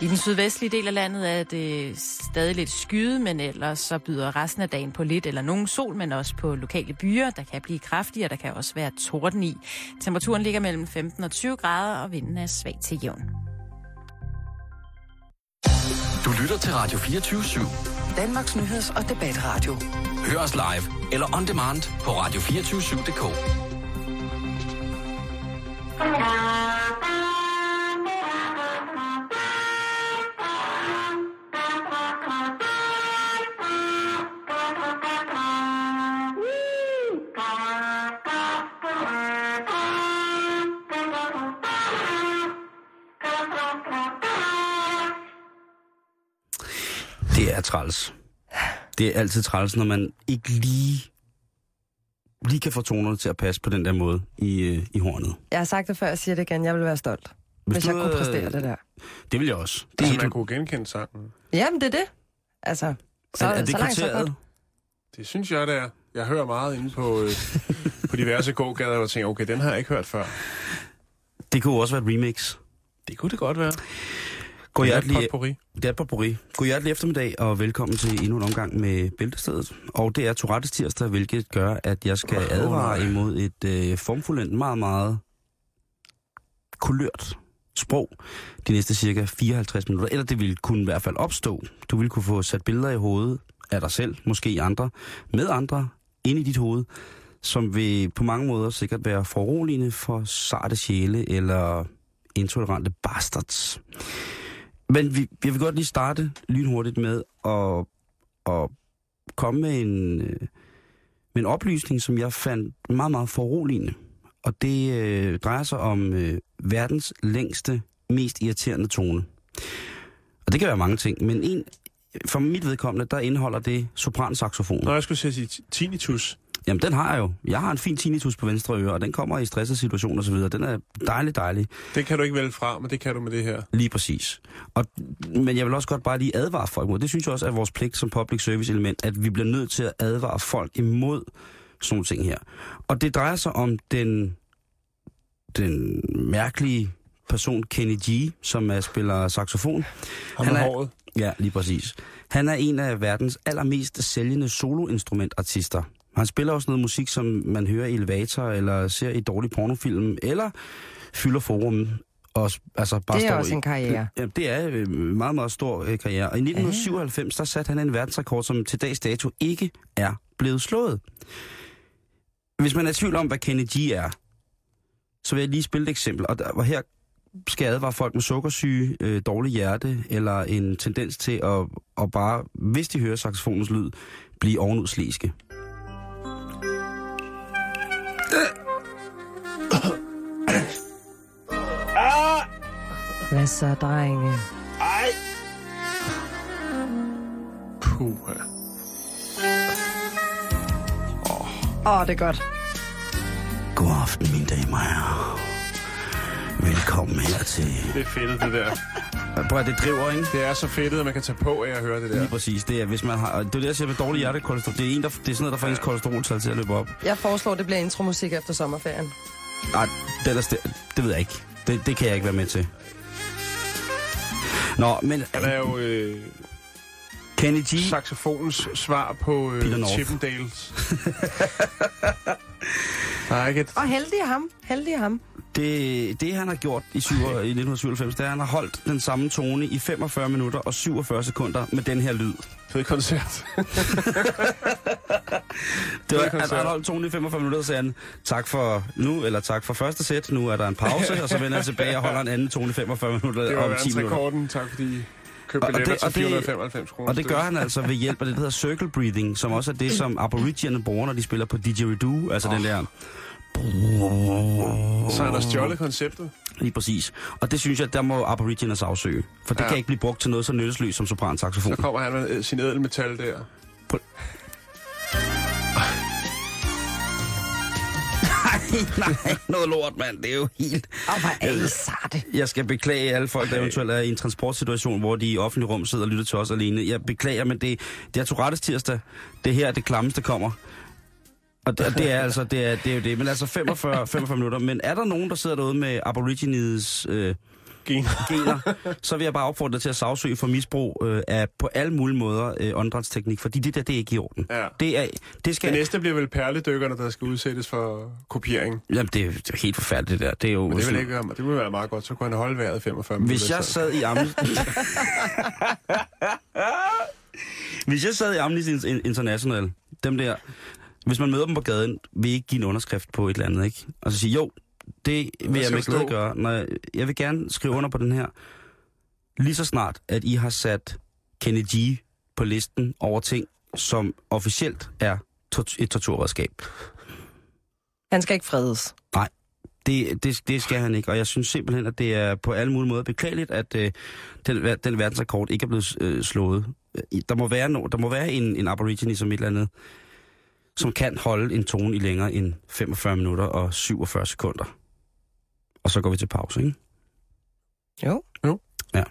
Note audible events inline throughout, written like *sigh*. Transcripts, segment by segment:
I den sydvestlige del af landet er det stadig lidt skyde, men ellers så byder resten af dagen på lidt eller nogen sol, men også på lokale byer. Der kan blive kraftigere, der kan også være torden i. Temperaturen ligger mellem 15 og 20 grader, og vinden er svag til jævn. Du lytter til Radio 24 /7. Danmarks nyheds- og debatradio. Hør os live eller on demand på radio247.dk. er træls. Det er altid træls, når man ikke lige, lige kan få tonerne til at passe på den der måde i, øh, i hornet. Jeg har sagt det før, jeg siger det igen. Jeg vil være stolt, hvis, hvis du, jeg kunne præstere det der. Det vil jeg også. Det, Altså, man kunne genkende sangen. Jamen, det er det. Altså, så, er, er det så langt, så godt. Det synes jeg, det er. Jeg hører meget inde på, øh, *laughs* på diverse gågader, og tænker, okay, den har jeg ikke hørt før. Det kunne også være et remix. Det kunne det godt være. God er hjertelig, det er et potpourri. God hjertelig eftermiddag, og velkommen til endnu en omgang med Bæltestedet. Og det er Tourettes tirsdag, hvilket gør, at jeg skal Åh, advare nej. imod et øh, formfuldendt, meget, meget kulørt sprog de næste cirka 54 minutter. Eller det vil kunne i hvert fald opstå. Du vil kunne få sat billeder i hovedet af dig selv, måske andre, med andre, ind i dit hoved, som vil på mange måder sikkert være foruroligende for sarte sjæle eller intolerante bastards. Men vi, jeg vil godt lige starte lynhurtigt med at, at komme med en, øh, med en oplysning, som jeg fandt meget, meget foruroligende. Og det øh, drejer sig om øh, verdens længste, mest irriterende tone. Og det kan være mange ting, men en, for mit vedkommende, der indeholder det sopransaxofon. Nå, jeg skulle sige tinnitus. Jamen, den har jeg jo. Jeg har en fin tinnitus på venstre øre, og den kommer i stressede situationer osv. Den er dejlig, dejlig. Det kan du ikke vælge fra, men det kan du med det her. Lige præcis. Og, men jeg vil også godt bare lige advare folk mod. Det synes jeg også er vores pligt som public service element, at vi bliver nødt til at advare folk imod sådan nogle ting her. Og det drejer sig om den, den mærkelige person Kenny G, som er spiller saxofon. Ham Han er- håret. Ja, lige præcis. Han er en af verdens allermest sælgende soloinstrumentartister. Han spiller også noget musik, som man hører i elevator, eller ser i dårlig pornofilm, eller fylder forum. Og, altså bare Det er står også i- en karriere. Ja, det er øh, en meget, meget stor øh, karriere. Og i 1997, der satte han en verdensrekord, som til dags dato ikke er blevet slået. Hvis man er i tvivl om, hvad Kenny G er, så vil jeg lige spille et eksempel. Og, der, og her skal jeg advare folk med sukkersyge, øh, dårlig hjerte, eller en tendens til at, at bare, hvis de hører saxofonens lyd, blive ovenudsliske. Hvad så, drenge? Puh. Åh, oh, det er godt. God aften, mine damer og herrer. Velkommen her til... Det er fedt, det der. Prøv at det driver, ikke? Det er så fedt, at man kan tage på af at høre det der. Lige præcis. Det er, hvis man har, det er det, jeg siger med dårlig hjertekolesterol. Det er, en, der, det er sådan noget, der får ens kolesteroltal til at løbe op. Jeg foreslår, det bliver intromusik efter sommerferien. Nej, det, er, det, det ved jeg ikke. Det, det kan jeg ikke være med til. Nå, men Han er jo øh, Kenny G... saxofonens svar på øh. Chippendales. *laughs* Der er ikke et... Og heldig af ham. Heldig ham. Det, det han har gjort i, 7, i 1997, det er, at han har holdt den samme tone i 45 minutter og 47 sekunder med den her lyd. Fed koncert. *laughs* Det var, at han holdt tonen i 45 minutter, så sagde han, tak for nu, eller tak for første sæt, nu er der en pause, *laughs* og så vender han tilbage og holder en anden tone i 45 minutter Det var om 10 minutter. Tak fordi I købte Og- og det- og til det- 495 kroner. Og det gør han altså ved hjælp af det, der hedder circle breathing, som også er det, som aborigine bruger, når de spiller på didgeridoo, altså oh. den der... Så han har stjålet konceptet. Lige præcis. Og det synes jeg, der må aborigines afsøge. For det Ja. kan ikke blive brugt til noget så nyttesløst som sopransaxofon. Så kommer han med øh, sin ædelmetal der. Nej, noget lort, mand. Det er jo helt... Og hvor er I sarte. Jeg skal beklage alle folk, der eventuelt er i en transportsituation, hvor de i offentlig rum sidder og lytter til os alene. Jeg beklager, men det, det er Tourettes tirsdag. Det her er det klammeste kommer. Og det, det er altså, det er, det er jo det. Men altså 45, 45 minutter. Men er der nogen, der sidder derude med Aborigines øh, Gener. gener, så vil jeg bare opfordre dig til at sagsøge for misbrug øh, af på alle mulige måder øh, åndedrætsteknik, fordi det der, det er ikke i orden. Ja. Det, er, det skal... Det næste bliver vel perledykkerne, der skal udsættes for kopiering. Jamen, det, er, det er helt forfærdeligt, det der. Det er jo... Men det vil ikke det vil være meget godt, så kunne han holde vejret i 45 minutter. *laughs* Hvis jeg sad i Amnesty... Hvis jeg sad i Amnesty In- International, dem der... Hvis man møder dem på gaden, vil I ikke give en underskrift på et eller andet, ikke? Og så sige, jo, det vil jeg med glæde gøre. Når jeg, vil gerne skrive under på den her. Lige så snart, at I har sat Kenny G på listen over ting, som officielt er tort- et torturredskab. Han skal ikke fredes. Det, det, det skal han ikke, og jeg synes simpelthen, at det er på alle mulige måder beklageligt, at øh, den, den verdensrekord ikke er blevet øh, slået. Øh, Der må være, no, der må være en, en aborigine som et eller andet, som kan holde en tone i længere end 45 minutter og 47 sekunder. Og så går vi til pause, ikke? Jo. Ja.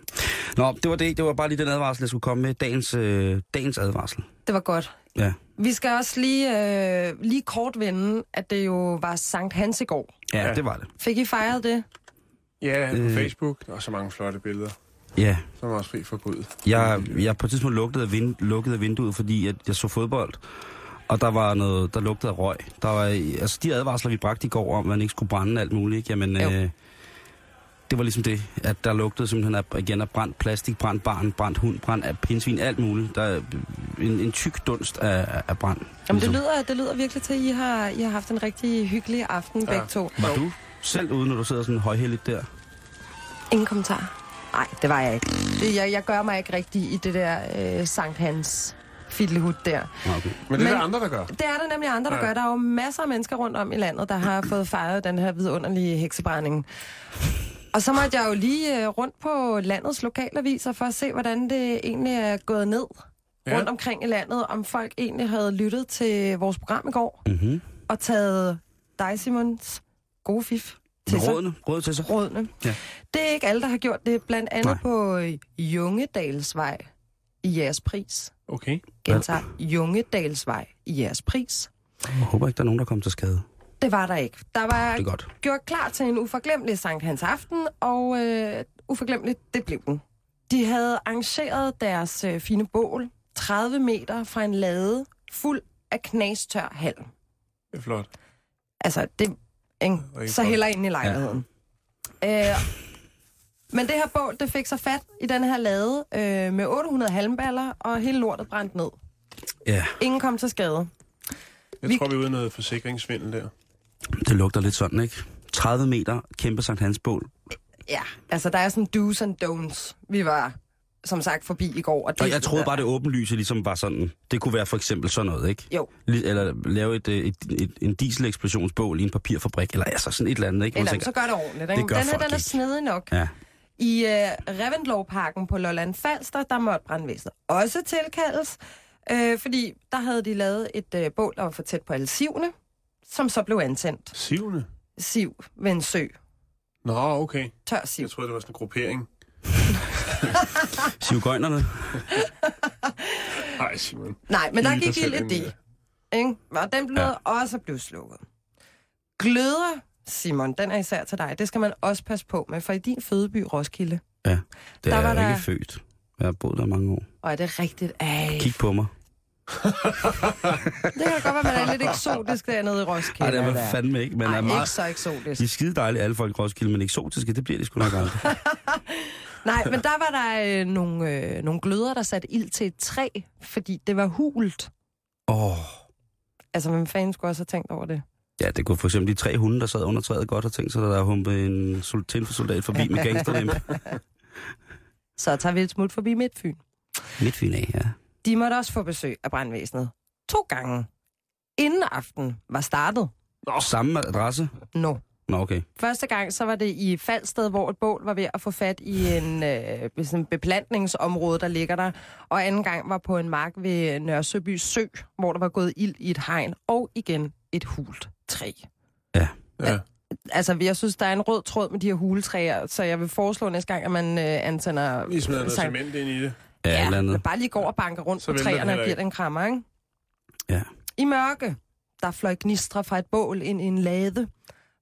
Nå, det var det. Det var bare lige den advarsel, jeg skulle komme med. Dagens, øh, dagens advarsel. Det var godt. Ja. Vi skal også lige, øh, lige kort vende, at det jo var Sankt Hans i går. Ja, Ja. det var det. Fik I fejret det? Ja, på Øh. Facebook. Der er så mange flotte billeder. Ja, Så er man også fri for Gud. Jeg, jeg på et tidspunkt lukkede af, vind, lukkede vinduet, fordi at jeg så fodbold. Og der var noget, der lugtede af røg. Der var, altså de advarsler, vi bragte i går om, at man ikke skulle brænde alt muligt, ikke? Jamen, Jo. øh, det var ligesom det, at der lugtede simpelthen af, igen af brændt plastik, brændt barn, brændt hund, brændt af pindsvin, alt muligt. Der er en, en tyk dunst af, af brand. Jamen, det ligesom. lyder, det lyder virkelig til, at I har, I har haft en rigtig hyggelig aften Ja. begge to. Var du selv ude, når du sidder sådan højhelligt der? Ingen kommentar. Nej, det var jeg ikke. Det, jeg, jeg gør mig ikke rigtig i det der øh, Sankt Hans fiddlehut der. Okay. Men det er Men- der andre, der gør. Det er der nemlig andre, der Ja. gør. Der er jo masser af mennesker rundt om i landet, der har fået fejret den her vidunderlige heksebrænding. Og så måtte jeg jo lige øh, rundt på landets lokalaviser for at se, hvordan det egentlig er gået ned Ja. rundt omkring i landet. Om folk egentlig havde lyttet til vores program i går Mm-hmm. og taget dig, Simons gode fif til sig. Rådene, råd til sig. Rådene. Ja. Det er ikke alle, der har gjort det. Blandt andet Nej. På Jungedalsvej i jeres pris. Okay. Gentager Jungedalsvej i jeres pris. Jeg håber ikke, der er nogen, der kommer til skade. Det var der ikke. Der var Det er godt. gjort klar til en uforglemmelig Sankt Hans Aften, og øh, uforglemmeligt, det blev den. De havde arrangeret deres øh, fine bål 30 meter fra en lade fuld af knastør halm. Det er flot. Altså, det ikke? Så flot. heller ind i lejligheden. Ja. Øh, men det her bål, det fik sig fat i den her lade øh, med 800 halmballer, og hele lortet brændte ned. Ja, Ingen kom til skade. Jeg Vi- tror, vi er ude noget forsikringsvindel der. det lugter lidt sådan, ikke? 30 meter, kæmpe Sankt Hans bål. Ja, altså der er sådan do's and don'ts. Vi var, som sagt, forbi i går. Og, det, Og jeg troede bare, det åbenlyse ligesom var sådan, det kunne være for eksempel sådan noget, ikke? Jo, Eller lave et, øh, et, et, en dieselexplosionsbål i en papirfabrik, eller altså sådan et eller andet, ikke? Eller så gør det ordentligt. Ikke? det gør den her, den er ikke. snedig nok. Ja, I øh, Reventlovparken på Lolland Falster, der måtte brandvæsenet også tilkaldes, øh, fordi der havde de lavet et øh, bål, der var for tæt på alle sivene, som så blev antændt. Sivende? Siv ved en sø. Nå, okay. Tør siv. Jeg troede, det var sådan en gruppering. *laughs* Sivgøjnerne. Nej, Simon. Nej, men der gik ild i det. Ikke? Og den blev ja. også blev slukket. Gløder, Simon, den er især til dig. Det skal man også passe på med, for i din fødeby Roskilde, Ja, det Der er var jeg der- ikke født. Jeg har boet der mange år. og er det rigtigt? Ej, Kig på mig. det kan godt være, man er lidt eksotisk dernede i Roskilde. Nej, det er der. man fandme ikke. Man Ej, er ikke meget... så eksotisk. De er skide dejlige, alle folk i Roskilde, men eksotiske, det bliver de sgu nok aldrig. *laughs* Nej, men der var der øh, nogle, øh, nogle gløder, der satte ild til et træ, fordi det var hult. Åh, oh. Altså, hvem fanden skulle også have tænkt over det? Ja, det kunne for eksempel de tre hunde, der sad under træet godt have tænkt sig, at der er humpet en sol- tilforsoldat forbi med gangsterlempe. *laughs* Så tager vi et smut forbi Midtfyn. Midtfyn af, ja. De måtte også få besøg af brandvæsenet. To gange. Inden aften var startet. Samme adresse? Nå. Nå, okay. Første gang, så var det i Falsted, hvor et bål var ved at få fat i en øh, sådan en beplantningsområde, der ligger der. Og anden gang var på en mark ved Nørre Søby Sø, hvor der var gået ild i et hegn. Og igen et hult træ. Ja. Altså, jeg synes, der er en rød tråd med de her huletræer, så jeg vil foreslå næste gang, at man øh, antænder... Vi smider noget cement ind i det. Ja, ja eller andet. bare lige gå og banke rundt Så på træerne og giver den krammer, ikke? Ja. I mørke, der fløj gnistre fra et bål ind i en lade,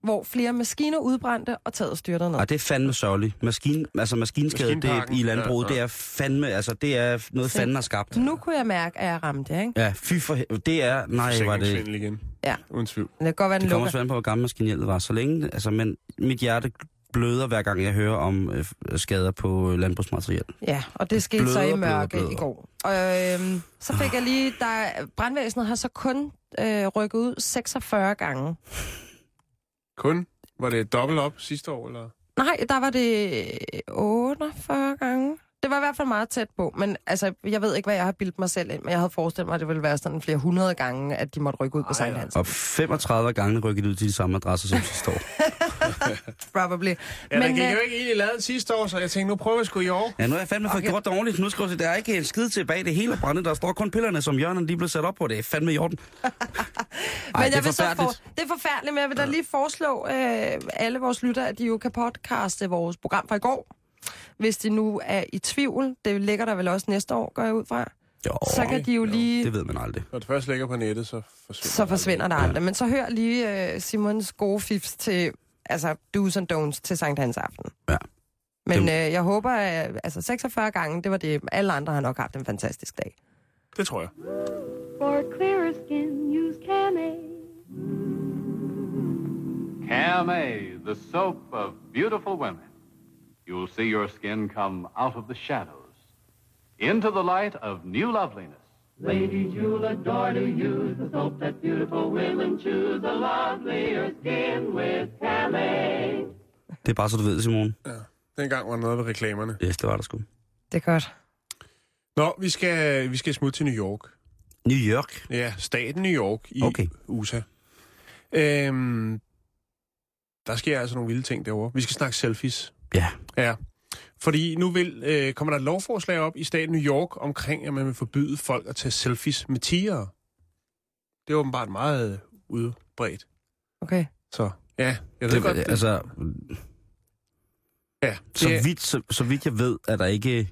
hvor flere maskiner udbrændte, og taget styrtet ned. Ej, det er fandme sørgeligt. Maskin, altså maskinskade det i landbruget, ja, ja, ja. det er fandme, altså det er noget Se. fanden har skabt. Nu kunne jeg mærke, at jeg ramte det, ikke? Ja, fy for det er, nej, var det, igen. Ja. Uden tvivl. Det kan godt være, den det kommer lukker. også an på, hvor gammel maskinhjelmet var. Så længe, altså, men mit hjerte bløder hver gang, jeg hører om øh, skader på øh, landbrugsmateriel. Ja, og det skete Bløder, så i bløder, mørke bløder. i går. Og øhm, så fik jeg lige, der brandvæsenet har så kun øh, rykket ud 46 gange. Kun? Var det dobbelt op sidste år, eller? Nej, der var det 48 gange. Det var i hvert fald meget tæt på, men altså, jeg ved ikke, hvad jeg har bildt mig selv ind, men jeg havde forestillet mig, at det ville være sådan flere hundrede gange, at de måtte rykke ud på Sankt Hans. Og 35 gange rykket ud til de samme adresser som sidste år. *laughs* Probably. Ja, men, der gik øh, jo ikke egentlig lavet sidste år, så jeg tænkte, nu prøver jeg sgu i år. Ja, nu er jeg fandme fået gjort dårligt. Nu skal jeg, der er ikke en skid tilbage. Det hele brændet. Der står kun pillerne, som hjørnerne de blev sat op på. Det er fandme i orden. *laughs* Ej, men det jeg er vil så for, det er forfærdeligt, men jeg vil da lige foreslå øh, alle vores lyttere, at de jo kan podcaste vores program fra i går. Hvis de nu er i tvivl, det ligger der vel også næste år, går jeg ud fra. Jo, Så kan de jo lige... det ved man aldrig. Når det først ligger på nettet, så forsvinder så forsvinder det. der aldrig. Men så hør lige uh, Simons gode fifs til, altså do's and don'ts til Sankt Hans aften. Ja. Men Det- uh, jeg håber, at altså 46 gange, det var det. Alle andre har nok haft en fantastisk dag. Det tror jeg. For clearer skin, use Camay. Camay, the soap of beautiful women. You'll see your skin come out of the shadows into the light of new loveliness. Ladies, you'll adore to use the soap that beautiful women choose. A lovelier skin with Camay. Det er bare så du ved, Simon. Dengang var der noget ved reklamerne. Ja, det var der sgu. Det er godt. Nå, vi skal, vi skal smutte til New York. New York. Ja, staten New York i Okay. USA. Øhm, der sker altså nogle vilde ting derovre. Vi skal snakke selfies. Ja. Ja. Fordi nu vil, øh, kommer der et lovforslag op i staten New York omkring, at man vil forbyde folk at tage selfies med tigere. Det er åbenbart meget udbredt. Okay. Så ja, jeg ved Det, godt, det, altså, ja, så det, vidt, så, så vidt jeg ved, er der ikke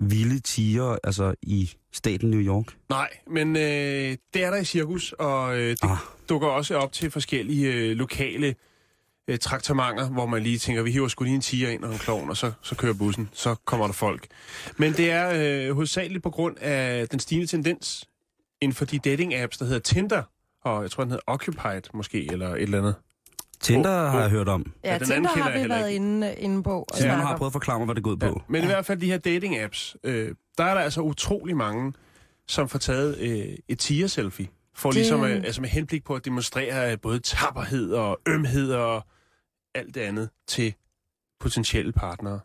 vilde tiger altså, i staten New York. Nej, men øh, det er der i cirkus, og øh, det ah. dukker også op til forskellige øh, lokale øh, traktamenter, hvor man lige tænker, vi hiver sgu lige en tiger ind og en klovn, og så, så kører bussen, så kommer der folk. Men det er øh, hovedsageligt på grund af den stigende tendens inden for de dating-apps, der hedder Tinder, og jeg tror, den hedder Occupied måske, eller et eller andet. Tinder Åh, har åh. jeg hørt om. Ja, Ja, den Tinder anden har vi været ikke. inde, inde på. og snakke har prøvet at forklare mig, hvad det går ud på. Ja, men i hvert fald de her dating-apps, øh, der er der altså utrolig mange, som får taget øh, et tiger-selfie. For Det- ligesom, øh, altså med henblik på at demonstrere øh, både tapperhed og ømhed og alt det andet til potentielle partnere.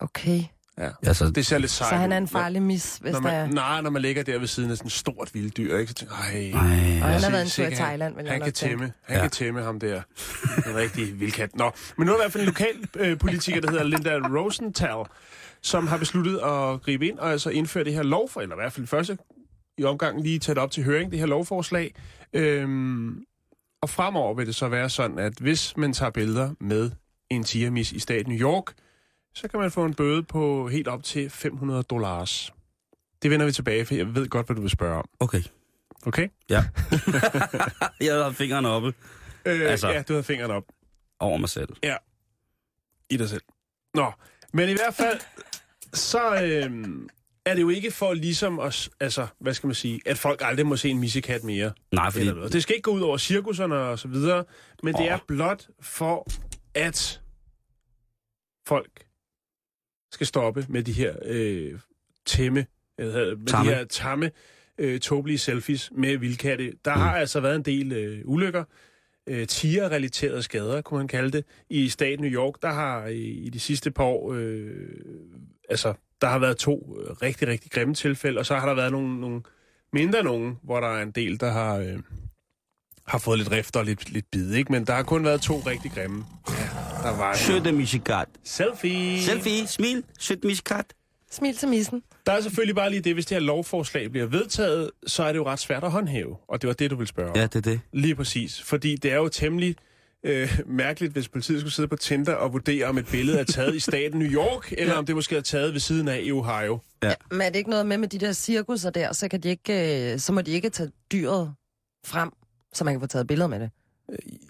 Okay. Ja. Altså, Det ser lidt sejt Så han er en farlig mis, hvis når, der når er... man, Nej, når man ligger der ved siden af sådan et stort vildt dyr, ikke? Så tænker jeg, ej, nej, Og han har været en tur i han- Thailand, vil jeg han nok kan tænke. tæmme, han Ja. kan tæmme ham der. En rigtig vildkat. Nå, men nu er der i hvert fald en lokal øh, politiker, der hedder Linda Rosenthal, som har besluttet at gribe ind og altså indføre det her lov, eller i hvert fald første i omgang lige tage det op til høring, det her lovforslag. Øhm, og fremover vil det så være sådan, at hvis man tager billeder med en tigermis i staten New York, så kan man få en bøde på helt op til 500 dollars. Det vender vi tilbage, for jeg ved godt, hvad du vil spørge om. okay. Okay? Ja. *laughs* jeg havde fingrene oppe Øh, Altså-. Ja, du havde fingrene op. over mig selv. i dig selv. Nå, men i hvert fald, så øh, er det jo ikke for ligesom os, altså, hvad skal man sige, at folk aldrig må se en missekat mere. Nej, fordi... Eller noget. Det skal ikke gå ud over cirkuserne og så videre, men det Åh. er blot for, at folk skal stoppe med de her øh, tæmme, øh, med Tamme. de her tamme, øh, tåbelige selfies med vildkatte. Der har altså været en del øh, ulykker, øh, tiger-relaterede skader, kunne man kalde det, i staten New York. Der har i, i de sidste par år, øh, altså, der har været to øh, rigtig, rigtig grimme tilfælde, og så har der været nogle, nogle mindre nogen, hvor der er en del, der har, øh, har fået lidt rift og lidt, lidt bid, ikke? Men der har kun været to rigtig grimme. Ja, der var mishikat. Selfie! Selfie, smil, sødt. Smil til missen. Der er selvfølgelig bare lige det, hvis det her lovforslag bliver vedtaget, så er det jo ret svært at håndhæve. Og det var det, du ville spørge om. Ja, det er det. Lige præcis. Fordi det er jo temmelig øh, mærkeligt, hvis politiet skulle sidde på Tinder og vurdere, om et billede er taget i staten New York, *laughs* eller om det måske er taget ved siden af i Ohio. Men er det ikke noget med med de der cirkusser der, så, kan de ikke, øh, så må de ikke tage dyret frem, så man kan få taget billeder med det?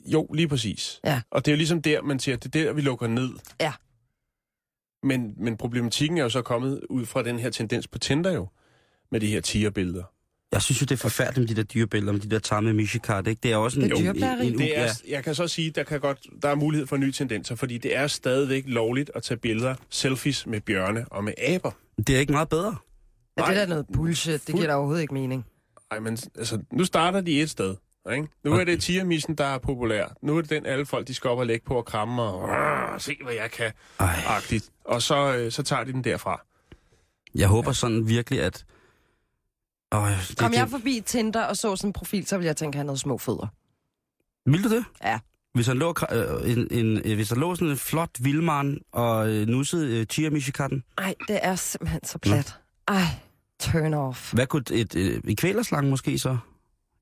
Jo, lige præcis. Ja. Og det er jo ligesom der, man siger, det er der, vi lukker ned. Ja. Men, men problematikken er jo så kommet ud fra den her tendens på Tinder jo, med de her tigerbilleder. Jeg synes jo, det er forfærdeligt med de der dyrebilleder, med de der tamme mishikart, ikke? Det er også en... Det er en- en- en- Det er, jeg kan så sige, der kan godt, der er mulighed for nye tendenser, fordi det er stadigvæk lovligt at tage billeder, selfies med bjørne og med aber. Det er ikke meget bedre. Ja, det er Nej. da noget bullshit. Det giver da overhovedet ikke mening. Ej, men altså, nu starter de et sted. Ikke? Nu er det tigermissen, der er populær. Nu er det den, alle folk de skal op og lægge på og kramme og "Rrr, se, hvad jeg kan. Ej. Agtigt. Og så, øh, så tager de den derfra. Jeg håber sådan virkelig, at... Øj, det, Kom det, jeg forbi Tinder og så sådan en profil, så ville jeg tænke, at han havde små fødder. Vil du det? Ja. Hvis, han lå, øh, en, en, øh, hvis der lå sådan en flot vildmand og øh, nussede øh, Tia Mishikatten, Ej, det er simpelthen så plat. Ej, turn off. hvad kunne et, et, et kvælerslange måske så?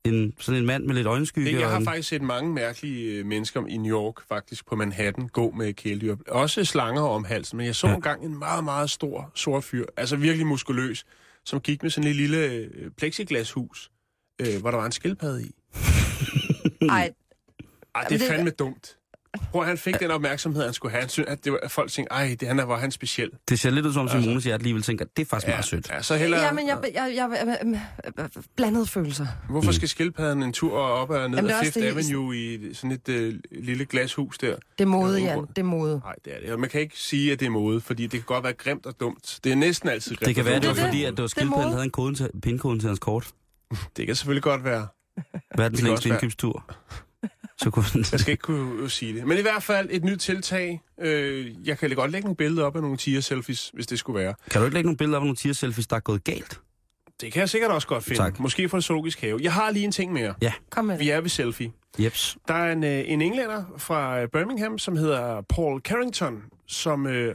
En, sådan en mand med lidt øjenskygge? Det, jeg har en, faktisk set mange mærkelige øh, mennesker i New York, faktisk på Manhattan, gå med kæledyr. Også slanger om halsen, men jeg så Ja. engang en meget, meget stor, sort fyr, altså virkelig muskuløs, som gik med sådan et lille øh, plexiglashus, øh, hvor der var en skildpadde i. *laughs* Ej, Ej, det er det- fandme dumt. Prøv han fik den opmærksomhed, han skulle have. Han synes, at, det var, at folk tænkte, ej, det, han er, hvor er han speciel. Det ser lidt ud som Altså. Simones hjerte alligevel tænker, det er faktisk Ja, meget sødt. ja, så heller, ja, men jeg, jeg, jeg, jeg, jeg blandede følelser. Hvorfor skal skildpadden en tur op og ned Jamen, ad Fifth det- Avenue i sådan et øh, lille glashus der? Det er mode, Ja, Jan. Det er mode. Nej, det er det. Og man kan ikke sige, at det er mode, fordi det kan godt være grimt og dumt. Det er næsten altid grimt Det kan være, det var fordi, at det var skildpadden, havde en kode til, pindkoden til hans kort. Det kan selvfølgelig godt være. Verdens længste indkøbstur. Så kunne den... Jeg skal ikke kunne sige det. Men i hvert fald et nyt tiltag. Øh, jeg kan godt lægge nogle billeder op af nogle tiger-selfies, hvis det skulle være. Kan du ikke lægge nogle billeder af nogle tier-selfies, der er gået galt? Det kan jeg sikkert også godt finde. Tak. Måske fra zoologisk have. Jeg har lige en ting mere. Kom med Vi er ved selfie. Jeps. Der er en, øh, en englænder fra øh, Birmingham, som hedder Paul Carrington, som... Øh,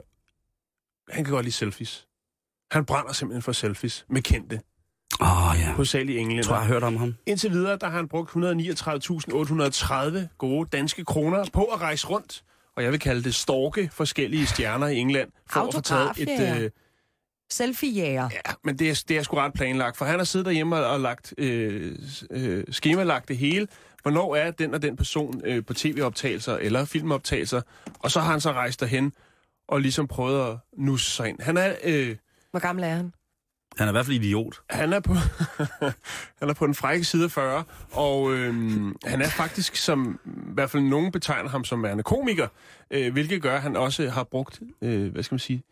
han kan godt lide selfies. Han brænder simpelthen for selfies med kendte, oh, ja. hovedsageligt englænder. Jeg tror, jeg har hørt om ham. Indtil videre, der har han brugt 139.830 gode danske kroner på at rejse rundt. Og jeg vil kalde det storke forskellige stjerner i England. For at få taget Autograf, et... ja. Øh, Selfie-jæger. ja, men det er, det er sgu ret planlagt. For han har siddet derhjemme og, og lagt, øh, øh, skemalagt det hele. Hvornår er den og den person øh, på tv-optagelser eller filmoptagelser? Og så har han så rejst derhen og ligesom prøvet at nusse sig ind. Han er... Øh, Hvor gammel er han? Han er i hvert fald idiot. Han er på, *laughs* han er på den frække side af 40, og øhm, han er faktisk, som i hvert fald nogen betegner ham som værende komiker, øh, hvilket gør, at han også har brugt, øh, hvad skal man sige,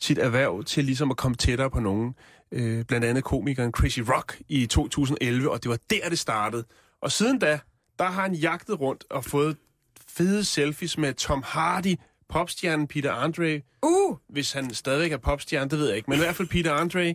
sit erhverv til ligesom at komme tættere på nogen. Øh, blandt andet komikeren Chrissy Rock i 2011, og det var der, det startede. Og siden da, der har han jagtet rundt og fået fede selfies med Tom Hardy, popstjernen Peter Andre, Uh! hvis han stadigvæk er popstjerne, det ved jeg ikke, men i hvert fald Peter Andre,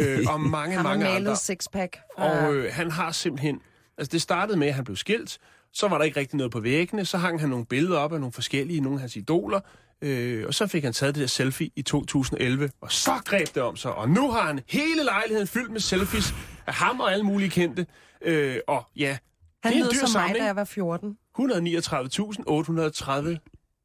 øh, *laughs* og mange, Har mange man andre. malet sixpack? fra- Og øh, han har simpelthen... Altså, det startede med, at han blev skilt. Så var der ikke rigtig noget på væggene. Så hang han nogle billeder op af nogle forskellige, nogle af hans idoler. Øh, og så fik han taget det der selfie i 2011. Og så greb det om sig. Og nu har han hele lejligheden fyldt med selfies af ham og alle mulige kendte. Øh, og ja, han det er en dyr som mig, samling. da jeg var 14. 139.830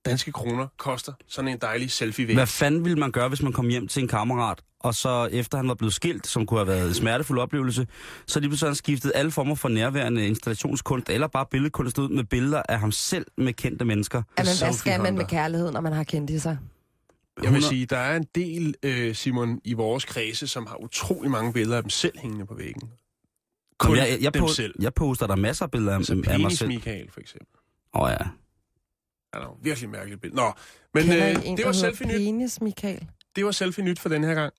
danske kroner koster sådan en dejlig selfie væg. Hvad fanden ville man gøre, hvis man kom hjem til en kammerat, og så efter han var blevet skilt, som kunne have været en smertefuld oplevelse, så lige pludselig han skiftet alle former for nærværende installationskunst, eller bare billedkunst ud med billeder af ham selv med kendte mennesker. Jamen, hvad skal man med kærlighed, når man har kendt i sig? Jeg vil sige, der er en del, øh, Simon, i vores kredse, som har utrolig mange billeder af dem selv hængende på væggen. Kun jeg, jeg, jeg, dem selv. jeg poster der masser af billeder af, Altså af mig selv. Michael, for eksempel. Åh oh, ja. Er jo virkelig mærkeligt billede. Nå, men øh, en, det var selfie nyt. Penis, Michael? Det var selfie nyt for den her gang.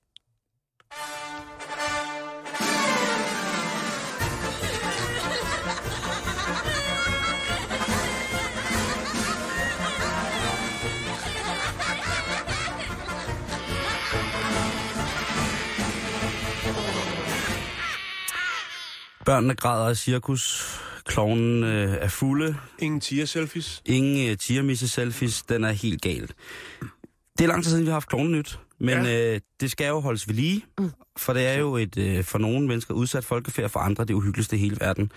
Børnene græder af cirkus. Klovnen øh, er fulde. Ingen tiger-selfies. Ingen øh, tiermisse selfies. Den er helt gal. Det er lang tid siden, vi har haft klovnenyt. Men ja. øh, det skal jo holdes ved lige. For det er jo et øh, for nogle mennesker udsat folkefærd, for andre det uhyggeligste i hele verden.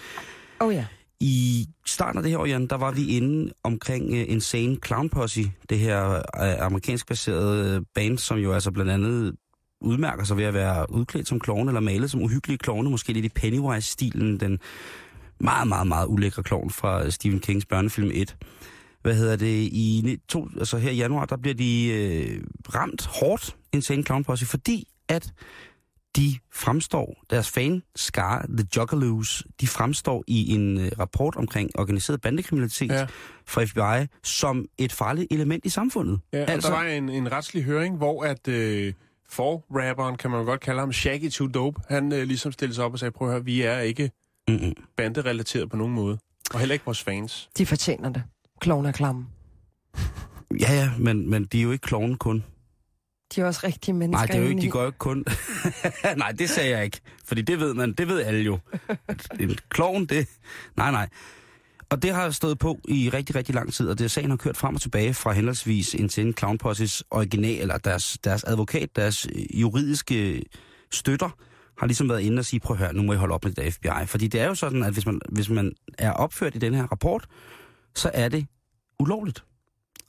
Oh ja. I starten af det her år, Jan, der var vi inde omkring uh, Insane Clown Posse, det her uh, amerikansk baserede uh, band, som jo altså blandt andet udmærker sig ved at være udklædt som klovne eller malet som uhyggelige klovne, måske lidt i Pennywise-stilen, den meget, meget, meget ulækre klovn fra Stephen Kings børnefilm 1. Hvad hedder det? I to, altså her i januar, der bliver de øh, ramt hårdt, Insane Clown Posse, fordi at de fremstår, deres fan skar, The Juggalos, de fremstår i en øh, rapport omkring organiseret bandekriminalitet ja. fra FBI som et farligt element i samfundet. Ja, altså... der var en, en retslig høring, hvor at øh, for-rapperen, kan man jo godt kalde ham, Shaggy Too Dope, han øh, ligesom stillede sig op og sagde, prøv at høre, vi er ikke Mm-mm. banderelateret på nogen måde. Og heller ikke vores fans. De fortjener det. Kloven er klamme. Ja, ja, men, men de er jo ikke klovne kun. De er også rigtige mennesker. Nej, det er jo ikke, de går jo ikke kun... *laughs* nej, det sagde jeg ikke. Fordi det ved man, det ved alle jo. At En klovn, det... Nej, nej. Og det har stået på i rigtig, rigtig lang tid, og det sagen har kørt frem og tilbage fra henholdsvis Insane Clown Posses original, eller deres, deres advokat, deres juridiske støtter, har ligesom været inde og sige, prøv at høre, nu må I holde op med det der FBI. Fordi det er jo sådan, at hvis man, hvis man er opført i den her rapport, så er det ulovligt.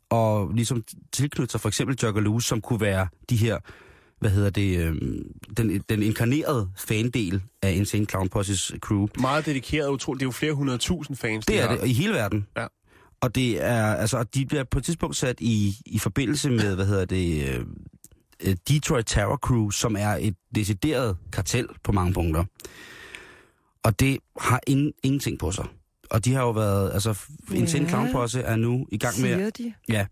Og ligesom tilknytte sig for eksempel Juggalos, som kunne være de her, hvad hedder det, øhm, den, den inkarnerede fandel af Insane Clown Posses crew. Meget dedikeret utroligt. Det er jo flere hundrede tusind fans. Det de er har. det, i hele verden. Ja. Og det er, altså, de bliver på et tidspunkt sat i, i forbindelse med, hvad hedder det, øh, øh, Detroit Terror Crew, som er et decideret kartel på mange punkter. Og det har ingen, ingenting på sig. Og de har jo været, altså, Insane Ja. Clown Posse er nu i gang med... Siger de? Ja,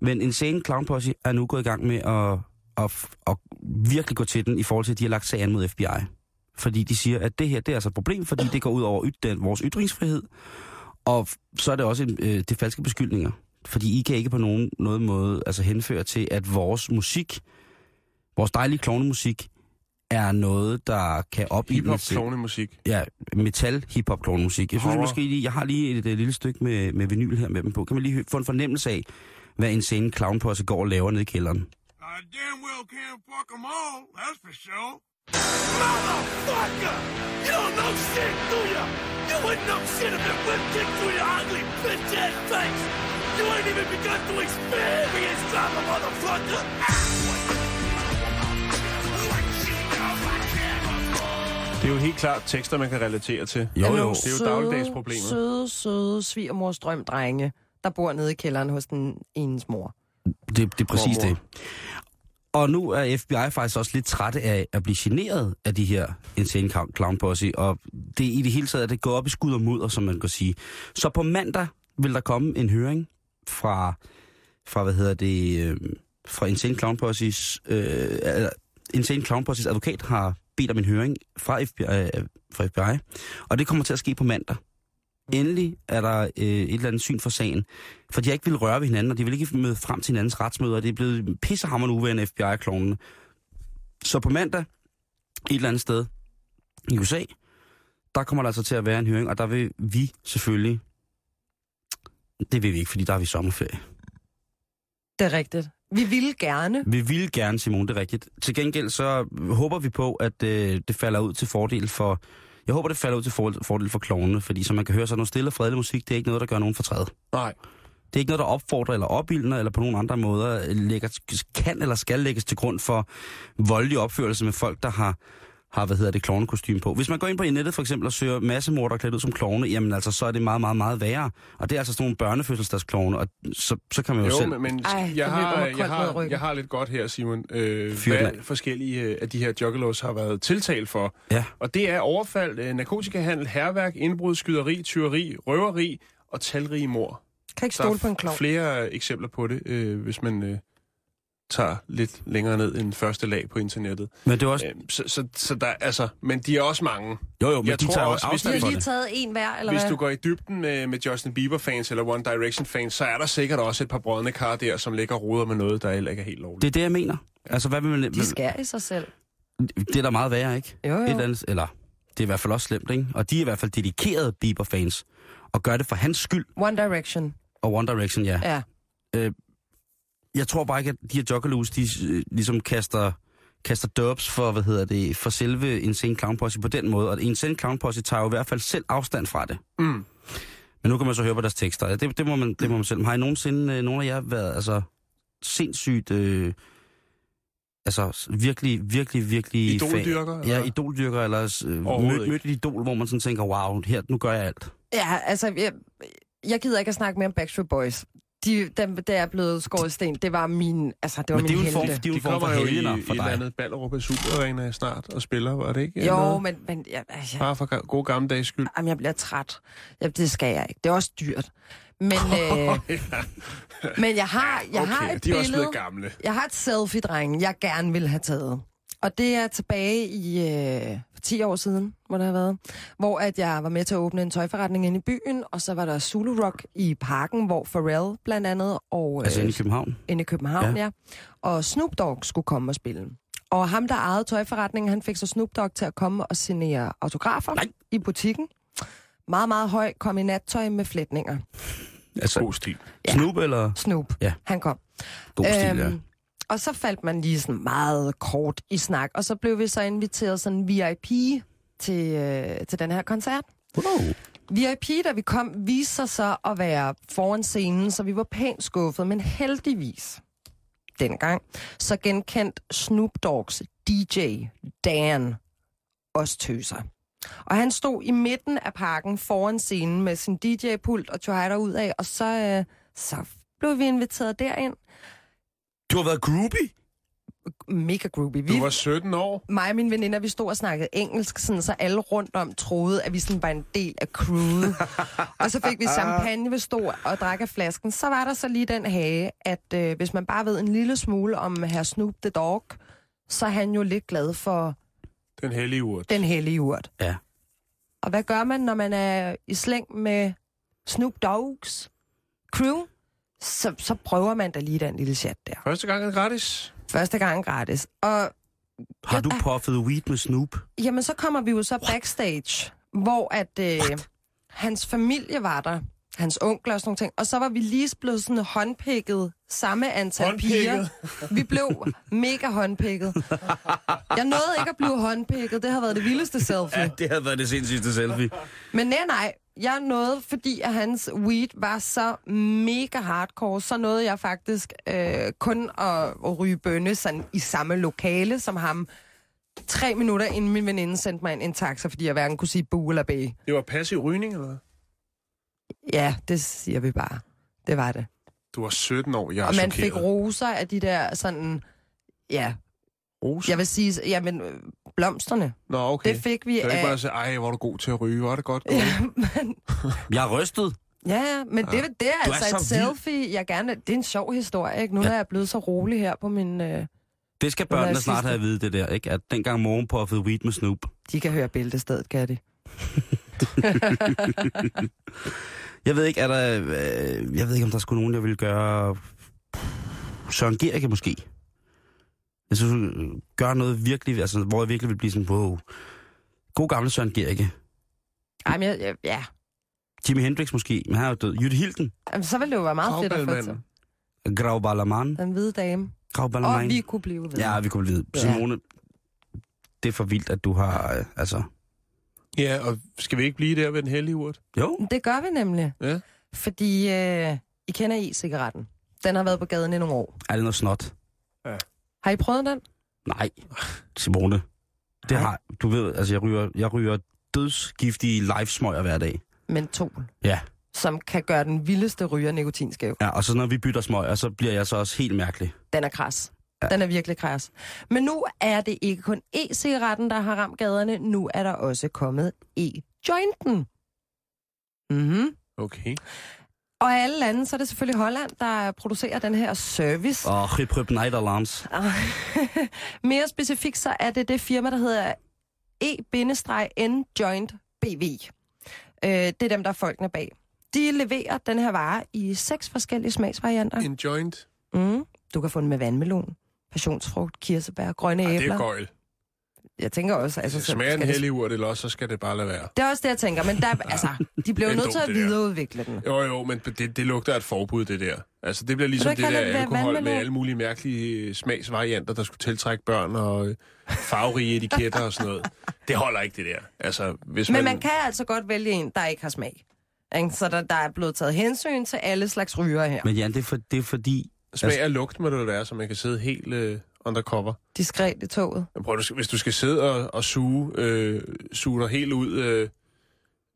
men Insane Clown Posse er nu gået i gang med at, at, at virkelig gå til den i forhold til, at de har lagt sagen mod FBI. Fordi de siger, at det her det er altså et problem, fordi det går ud over yt, den, vores ytringsfrihed. Og så er det også en, øh, det er falske beskyldninger. Fordi I kan ikke på nogen noget måde altså henføre til, at vores musik, vores dejlige klovnemusik, er noget, der kan opildne Hip-hop, til- klovnemusik. Ja, metal, hip-hop, klovnemusik. Jeg synes Horror. måske lige, jeg har lige et, et lille stykke med, med vinyl her med dem på. Kan man lige få en fornemmelse af, hvad en scene clown på går og laver nede i kælderen? I damn well can't fuck them all, that's for sure. Motherfucker! You don't know shit, do ya? You wouldn't know shit if it whipped kicked through your ugly bitch ass face! You ain't even begun to experience drama, motherfucker! Det er jo helt klart tekster, man kan relatere til. Jo, Er jo. Det er jo søde, dagligdags problemer. Søde, søde svigermors drømdrenge, der bor nede i kælderen hos den enes mor. Det, det er præcis Mormor. det. Og nu er FBI faktisk også lidt trætte af at blive generet af de her insane clown- posse, og det i det hele taget er det gået op i skud og mudder, som man kan sige. Så på mandag vil der komme en høring fra, fra hvad hedder det, øh, fra Insane Clown Posses, øh, eller, Insane Clown Posses advokat har bedt om en høring fra FBI, øh, fra FBI, og det kommer til at ske på mandag. Endelig er der øh, et eller andet syn for sagen. For de har ikke ville røre ved hinanden, og de vil ikke møde frem til hinandens retsmøder. Det er blevet pissehammerende uværende FBI-klonene. Så på mandag, et eller andet sted i USA, der kommer der altså til at være en høring, og der vil vi selvfølgelig... Det vil vi ikke, fordi der er vi sommerferie. Det er rigtigt. Vi ville gerne. Vi vil gerne, Simone, det er rigtigt. Til gengæld så håber vi på, at øh, det falder ud til fordel for... Jeg håber, det falder ud til for- fordel for klovnene, fordi som man kan høre, så er noget stille og fredelig musik, det er ikke noget, der gør nogen fortræd. Nej. Det er ikke noget, der opfordrer eller opildner, eller på nogen andre måder lægger, kan eller skal lægges til grund for voldelig opførelse med folk, der har, har hvad hedder det, klovnekostyme på. Hvis man går ind på nettet for eksempel og søger massemorder klædt ud som klovne, jamen altså, så er det meget, meget, meget værre. Og det er altså sådan nogle børnefødselsdagsklovne, og så, så kan man jo, Jo, selv... men, men Ej, jeg, har, jeg, har, jeg har lidt godt her, Simon. Øh, Fyr den hvad forskellige øh, af de her juggalos har været tiltalt for. Ja. Og det er overfald, øh, narkotikahandel, herværk, indbrud, skyderi, tyveri, røveri og talrige mor. Kan ikke stole på en klov. flere eksempler på det, øh, hvis man øh, tager lidt længere ned end første lag på internettet. Men det er også... Øh, så, så, så der, altså, men de er også mange. Jo, jo, men jeg de tror tager også, hvis for lige taget en hver, eller Hvis hvad? du går i dybden med, med Justin Bieber-fans eller One Direction-fans, så er der sikkert også et par brødne kar der, som ligger og roder med noget, der heller ikke er helt lovligt. Det er det, jeg mener. Altså, hvad vil man... De skærer i sig selv. Det er da meget værre, ikke? Jo, jo. Et eller, andet, eller, det er i hvert fald også slemt, ikke? Og de er i hvert fald dedikerede Bieber-fans. Og gør det for hans skyld. One Direction. Og One Direction, ja. Ja. Jeg tror bare ikke, at de her joggerloos, de øh, ligesom kaster, kaster dubs for, hvad hedder det, for selve Insane Clown Posse på den måde. Og Insane Clown Posse tager jo i hvert fald selv afstand fra det. Mm. Men nu kan man så høre på deres tekster. Ja, Det, det, må, man, det må man selv. Har I nogensinde, øh, nogen af jer været altså, sindssygt øh, altså virkelig, virkelig, virkelig... Idoldyrker, Fan. Ja, eller? idoldyrker, eller øh, mødt, mødt et idol, hvor man sådan tænker, wow, her, nu gør jeg alt. Ja, altså, jeg, jeg gider ikke at snakke mere om Backstreet Boys. De, dem, der er blevet skåret i sten, det var min, altså, det var Men min form, det er jo De en form for kommer jo i, i for et eller dig. andet Ballerup Super Arena snart og spiller, var det ikke? Jo, Noget? men, men jeg, jeg, Bare for ga- god gammeldags skyld. jamen, jeg bliver træt. Ja, det skal jeg ikke. Det er også dyrt. Men, *laughs* øh, men jeg har, jeg okay, har et de er også billede. blevet gamle. Jeg har et selfie-dreng, jeg gerne vil have taget. Og det er tilbage i øh, for 10 år siden, må det have været, hvor at jeg var med til at åbne en tøjforretning inde i byen, og så var der Zulu Rock i parken, hvor Pharrell blandt andet, og Altså øh, inde i København. inde i København, Ja. ja. Og Snoop Dogg skulle komme og spille. Og ham, der ejede tøjforretningen, han fik så Snoop Dogg til at komme og signere autografer Nej. i butikken. Meget, meget høj, kom i nattøj med flætninger. Altså, God stil. Ja. Snoop eller... Snoop, Ja. han kom. God stil, ja. Og så faldt man lige sådan meget kort i snak, og så blev vi så inviteret sådan VIP til, øh, til den her koncert. Wow. VIP, da vi kom, viste sig så at være foran scenen, så vi var pænt skuffet, men heldigvis dengang, så genkendt Snoop Dogs DJ, Dan, os tøser. Og han stod i midten af parken foran scenen med sin DJ-pult og tog ud af, og så, øh, så blev vi inviteret derind. Du har været groupie? Mega groupie. Vi, Du var 17 år. mig og mine veninder, vi stod og snakkede engelsk, sådan, så alle rundt om troede, at vi sådan var en del af crewet. *laughs* og så fik vi champagne ved stod og drak af flasken. Så var der så lige den hage, at øh, hvis man bare ved en lille smule om herr Snoop the Dog, så er han jo lidt glad for Den hellige urt. den hellige urt. Ja. Og hvad gør man, når man er i slæng med Snoop Dogs crew? Så, så prøver man da lige den lille chat der. Første gang er gratis. Første gang gratis. Og Har du Ja. puffet weed med Snoop? Jamen, så kommer vi jo så backstage, hvor at øh, hans familie var der. Hans onkel og sådan nogle ting. Og så var vi lige blevet sådan håndpikket samme antal Håndpikket? piger. Vi blev mega håndpikket. Jeg nåede ikke at blive håndpikket. Det har været det vildeste selfie. det havde været det sindssygste selfie. Men nej, nej. Jeg nåede, fordi at hans weed var så mega hardcore, så nåede jeg faktisk øh, kun at, at ryge bønne sådan i samme lokale som ham. Tre minutter inden min veninde sendte mig en, en taxa, fordi jeg hverken kunne sige bu eller bæ. Det var passiv rygning, eller hvad? Ja, det siger vi bare. Det var det. Du var 17 år. Jeg er og man fik chokeret. roser af de der sådan, ja, Roser? jeg vil sige, jamen, blomsterne. Nå, okay. Det fik vi Det er ikke bare af... at sige, ej, hvor er du god til at ryge. Hvor er det godt gået. Ja, *laughs* men, *laughs* Jeg er rystet. ja, ja, men det, det er Du er altså så et vild. selfie, jeg gerne... Det er en sjov historie, ikke? Nu Ja. ja. er jeg blevet så rolig her på min... Øh, Det skal er børnene snart sidste? have at vide, det der, ikke? At dengang morgen puffede weed med Snoop. de kan høre bæltestedet, kan de? *laughs* Jeg ved ikke, er der... Øh, jeg ved ikke, om der skulle nogen, der ville gøre... Søren Gerke måske. Jeg synes, øh, gøre noget virkelig, altså, hvor jeg virkelig vil blive sådan, wow. God gamle Søren Gerke. Ej, men jeg, jeg, ja. Jimi Hendrix måske, men han er jo død. Jytte Hilden. Jamen, så ville det jo være meget fedt at få til. Kravbælmanden. Grav Ballermann. Den hvide dame. Grav Og vi kunne blive ved. Ja, vi kunne blive Ja. Simone, det er for vildt, at du har, øh, altså... Ja, og skal vi ikke blive der ved den hellige urt? Jo, Det gør vi nemlig. Ja. Fordi øh, I kender e-cigaretten. Den har været på gaden i nogle år. er det noget snot? Har I prøvet den? Nej, Simone. Det Nej. har, du ved, altså jeg ryger, jeg ryger dødsgiftige livesmøger hver dag. Mentol. Ja. Som kan gøre den vildeste ryger nikotinskæv. Ja, og så når vi bytter smøger, så bliver jeg så også helt mærkelig. Den er kras. Ja. Ja. Den er virkelig kras. Men nu er det ikke kun e-cigaretten, der har ramt gaderne. Nu er der også kommet e-jointen. Mhm. Okay. Og i alle lande, så er det selvfølgelig Holland, der producerer den her service. Og Rip Rip Nederlands. *laughs* Mere specifikt, så er det det firma, der hedder E-N-Joint BV. Øh, det er dem, der er folkene bag. De leverer den her vare i seks forskellige smagsvarianter. En joint. Mm. Du kan få den med vandmelon, passionsfrugt, kirsebær, grønne Ej, det æbler. er gøjl. Jeg tænker også... Altså, så smager det- hellige urt, eller også, så skal det bare lade være. Det er også det, jeg tænker, men der, altså, de blev Det er nødt til at videreudvikle den. Jo, jo, men det, det lugter af et forbud, det der. Altså, det bliver ligesom det der øh, alkohol med vandmelon? alle mulige mærkelige smagsvarianter, der skulle tiltrække børn og øh, farverige etiketter og sådan noget. Det holder ikke, det der. Altså, hvis Men man... man kan altså godt vælge en, der ikke har smag. Ikke? Så der, der er blevet taget hensyn til alle slags ryger her. Men Jan, det er, for, det er fordi, Smag af lugt må det jo være, så man kan sidde helt øh, undercover. Diskret i toget. Men prøv, hvis du skal sidde og, og suge, øh, suge dig helt ud øh,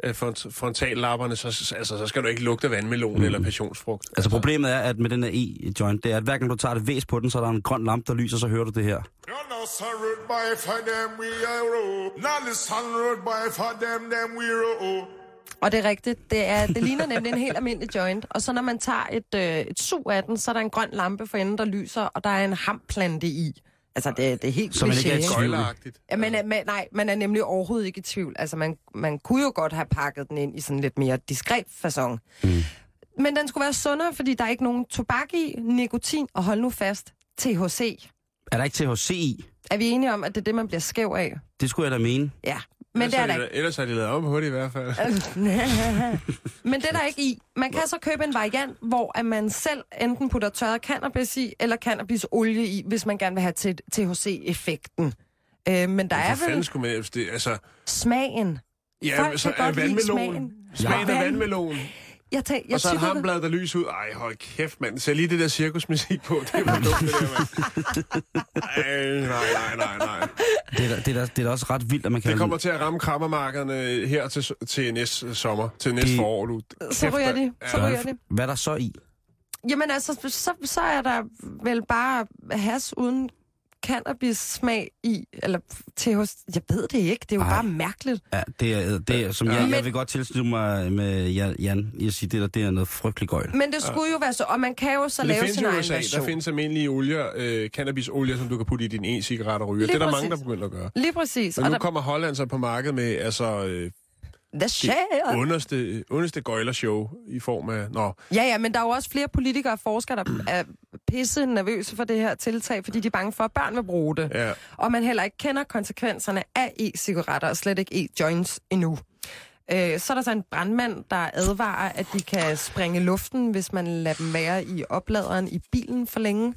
af front, frontallapperne, så, så- altså, så skal du ikke lugte vandmelon mm. eller passionsfrugt. Altså problemet er, at med den her E-joint, det er, at hver gang du tager det væs på den, så er der en grøn lampe, der lyser, så hører du det her. Rude boy for them we them, we roll. Og det er rigtigt. Det, er, det ligner nemlig en helt almindelig joint. Og så når man tager et, øh, et sug af den, så er der en grøn lampe for enden, der lyser, og der er en hamplante i. Altså, det, det er helt Så man ikke er. Gøjleragtigt. Ja, man er, man, nej, man er nemlig overhovedet ikke i tvivl. Altså, man, man kunne jo godt have pakket den ind i sådan lidt mere diskret façon. Mm. Men den skulle være sundere, fordi der er ikke nogen tobak i, nikotin, og hold nu fast, THC. Er der ikke THC i? Er vi enige om, at det er det, man bliver skæv af? Det skulle jeg da mene. Ja, men ellers det er der de, ikke. Ellers har de lavet op på det i hvert fald. *laughs* Men det er der ikke i. Man kan så købe en variant, hvor at man selv enten putter tørret cannabis i, eller cannabisolie i, hvis man gerne vil have til THC-effekten. Øh, men der er vel skulle man... Det, altså, smagen. ja, Folk så er vandmelon. smagen. Smagen Ja. af vandmelon. Jeg, tænk, jeg Og så er tykker det- hamblad, der lys ud. Ej, hold kæft, mand. Sæt lige det der cirkusmusik på. Det var dumt, det der, mand. Ej, nej, nej, nej, nej. Det er, da, det, er da, det er da også ret vildt, at man kan... Det kommer til at ramme krammermarkederne her til, til næste sommer, til næste Det- forår. Du. Så ryger de. mand. Så Ja. ryger de. Hvad er der så i? Jamen altså, så, så er der vel bare has uden cannabis-smag i, eller til hos... Jeg ved det ikke, det er jo Ej. bare mærkeligt. Ja, det er, det er som Ja. jeg, jeg vil godt tilslutte mig med Jan, Jan i at sige, det der, det er noget frygtelig gøjl. Men det skulle jo være så, og man kan jo så det lave sin egen USA. version. Der findes almindelige olier, øh, cannabisolie, som du kan putte i din e-cigaret og ryge. Lige Det er der mange, der præcis. begynder at gøre. Lige præcis. Men og nu der, kommer Holland så på markedet med altså, øh, the share. underste, underste gøjlershow i form af... Nå, Ja, ja, men der er jo også flere politikere og forskere, der *clears throat* er pisse nervøse for det her tiltag, fordi de er bange for, at børn vil bruge det. ja. Og man heller ikke kender konsekvenserne af e-cigaretter, og slet ikke e-joints endnu. Øh, så er der så en brandmand, der advarer, at de kan springe luften, hvis man lader dem være i opladeren i bilen for længe.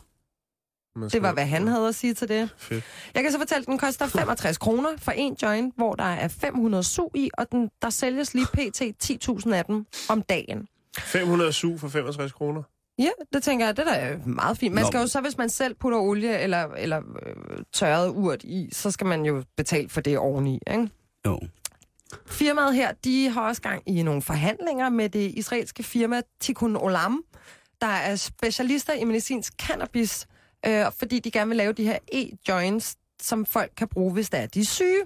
Man Det var, hvad han havde at sige til det. Fedt. Jeg kan så fortælle, at den koster 65 kroner for en joint, hvor der er 500 sug i, og den, der sælges lige pt. 10.000 af dem om dagen. 500 su for 65 kroner. Ja, det tænker jeg, det der er meget fint. Man skal jo så, hvis man selv putter olie eller, eller øh, tørret urt i, så skal man jo betale for det oveni, ikke? Jo. Firmaet her, de har også gang i nogle forhandlinger med det israelske firma Tikkun Olam, der er specialister i medicinsk cannabis, øh, fordi de gerne vil lave de her e-joints, som folk kan bruge, hvis der er de er syge.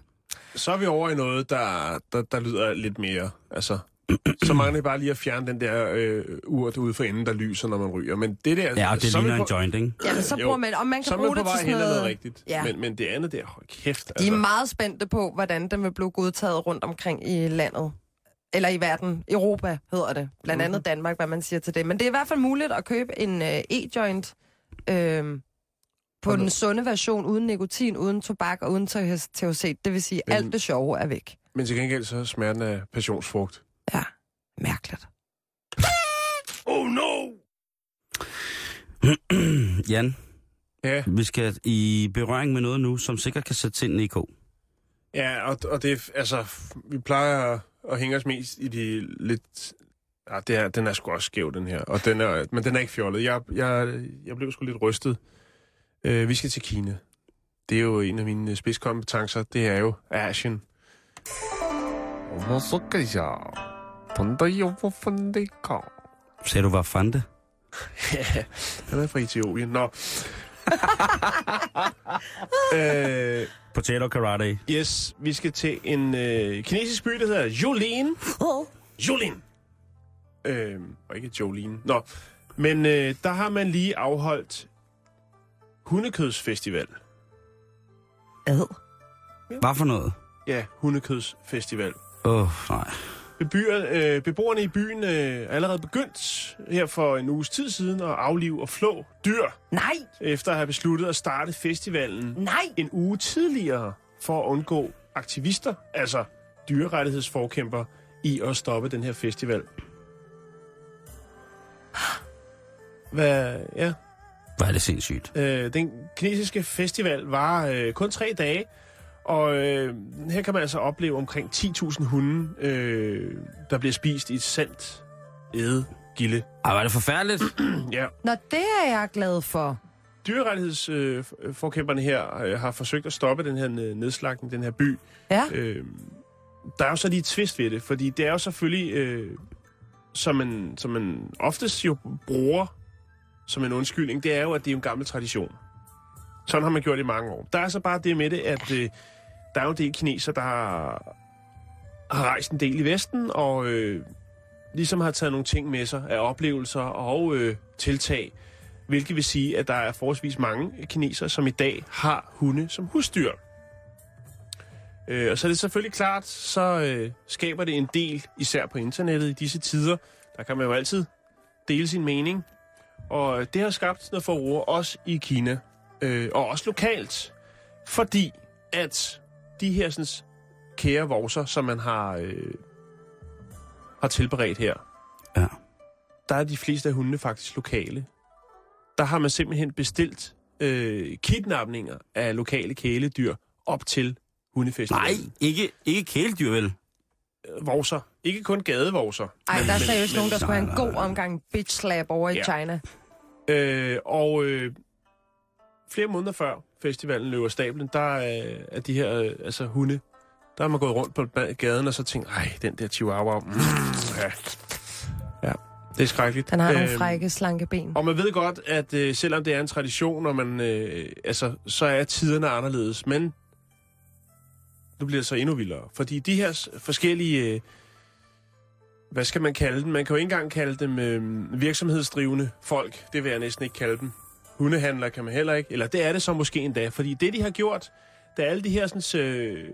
Så er vi over i noget, der, der, der lyder lidt mere... Altså, så mangler det bare lige at fjerne den der øh, urt ude for enden, der lyser, når man ryger. Men det der... Ja, og det så er ligner en på- joint, ikke? Jamen, så Jo. bruger man, og man kan Så er bruge man det til sådan noget... noget rigtigt. Ja. Men, men det andet der, hold kæft. De Altså. er meget spændte på, hvordan den vil blive godtaget rundt omkring i landet. Eller i verden. Europa hedder det. Blandt andet Danmark, hvad man siger til det. Men det er i hvert fald muligt at købe en øh, e-joint øh, på den sunde version, uden nikotin, uden tobak og uden THC. Det vil sige, Men- alt det sjove er væk. Men til gengæld så smager den af passionsfrugt. Ja, mærkeligt. Oh no! *clears throat* Jan, Ja, vi skal i berøring med noget nu, som sikkert kan sætte sind i kog. ja og, og det er, altså, vi plejer at, at hænge os mest i de lidt... Ja, det er, den er sgu også skæv, den her. Og den er, men den er ikke fjollet. Jeg, jeg, jeg blev sgu lidt rystet. Uh, vi skal til Kina. Det er jo en af mine spidskompetencer. Det er jo Asien. Sagde du, var fande? *laughs* Han er fra Etiopien. Nå. *laughs* øh, Potato karate. yes, vi skal til en øh, kinesisk by, der hedder Jolin. Jolin. Øh, og ikke Jolene. Nå. Men øh, der har man lige afholdt hundekødsfestival. Ad. Hvad for noget? Ja, hundekødsfestival. Åh, oh, nej. Bebyer, øh, beboerne i byen øh, er allerede begyndt her for en uges tid siden at aflive og flå dyr, Nej, efter at have besluttet at starte festivalen nej. en uge tidligere for at undgå aktivister, altså dyrerettighedsforkæmper, i at stoppe den her festival. *gasps* Hvad, ja. Er det sindssygt. Øh, den kinesiske festival var øh, kun tre dage, og øh, her kan man altså opleve omkring 10.000 hunde, øh, der bliver spist i et sandt æde gilde. Ej, var det forfærdeligt? *clears throat* Ja, Nå, det er jeg glad for. dyrerettighedsforkæmperne her øh, har forsøgt at stoppe den her ned- nedslagning, den her by. Ja. Øh, der er jo så lige et twist ved det, fordi det er jo selvfølgelig, øh, som, man, som man oftest jo bruger som en undskyldning, det er jo, at det er en gammel tradition. Sådan har man gjort i mange år. Der er så bare det med det, at øh, der er jo en del kineser, der har, har rejst en del i Vesten, og øh, ligesom har taget nogle ting med sig af oplevelser og øh, tiltag, hvilket vil sige, at der er forholdsvis mange kinesere, som i dag har hunde som husdyr. Øh, og så er det selvfølgelig klart, så øh, skaber det en del, især på internettet i disse tider. Der kan man jo altid dele sin mening. Og det har skabt noget forroer, også i Kina, øh, og også lokalt. Fordi at de her sådan, kære vorser, som man har, øh, har tilberedt her, Ja. der er de fleste af hundene faktisk lokale. Der har man simpelthen bestilt øh, kidnapninger af lokale kæledyr op til hundefestivalen. Nej, ikke, ikke kæledyr, vel? Vorser. Ikke kun gadevorser. Ej, der er seriøst nogen, der skulle have en god omgang bitch slap over i Ja. China. Øh, og øh, flere måneder før festivalen løber stablen, der øh, er de her øh, altså hunde, der er man gået rundt på gaden og så tænkt, ej, den der chihuahua, mm, ja. ja, det er skrækkeligt. Den har nogle Øhm, frække, slanke ben. Og man ved godt, at øh, selvom det er en tradition, og man, øh, altså, så er tiderne anderledes. Men nu bliver det så endnu vildere. Fordi de her forskellige... Øh, hvad skal man kalde dem? Man kan jo ikke engang kalde dem øh, virksomhedsdrivende folk. Det vil jeg næsten ikke kalde dem. Hundehandler kan man heller ikke. Eller det er det så måske endda. Fordi det, de har gjort, da alle de her, sådan, øh,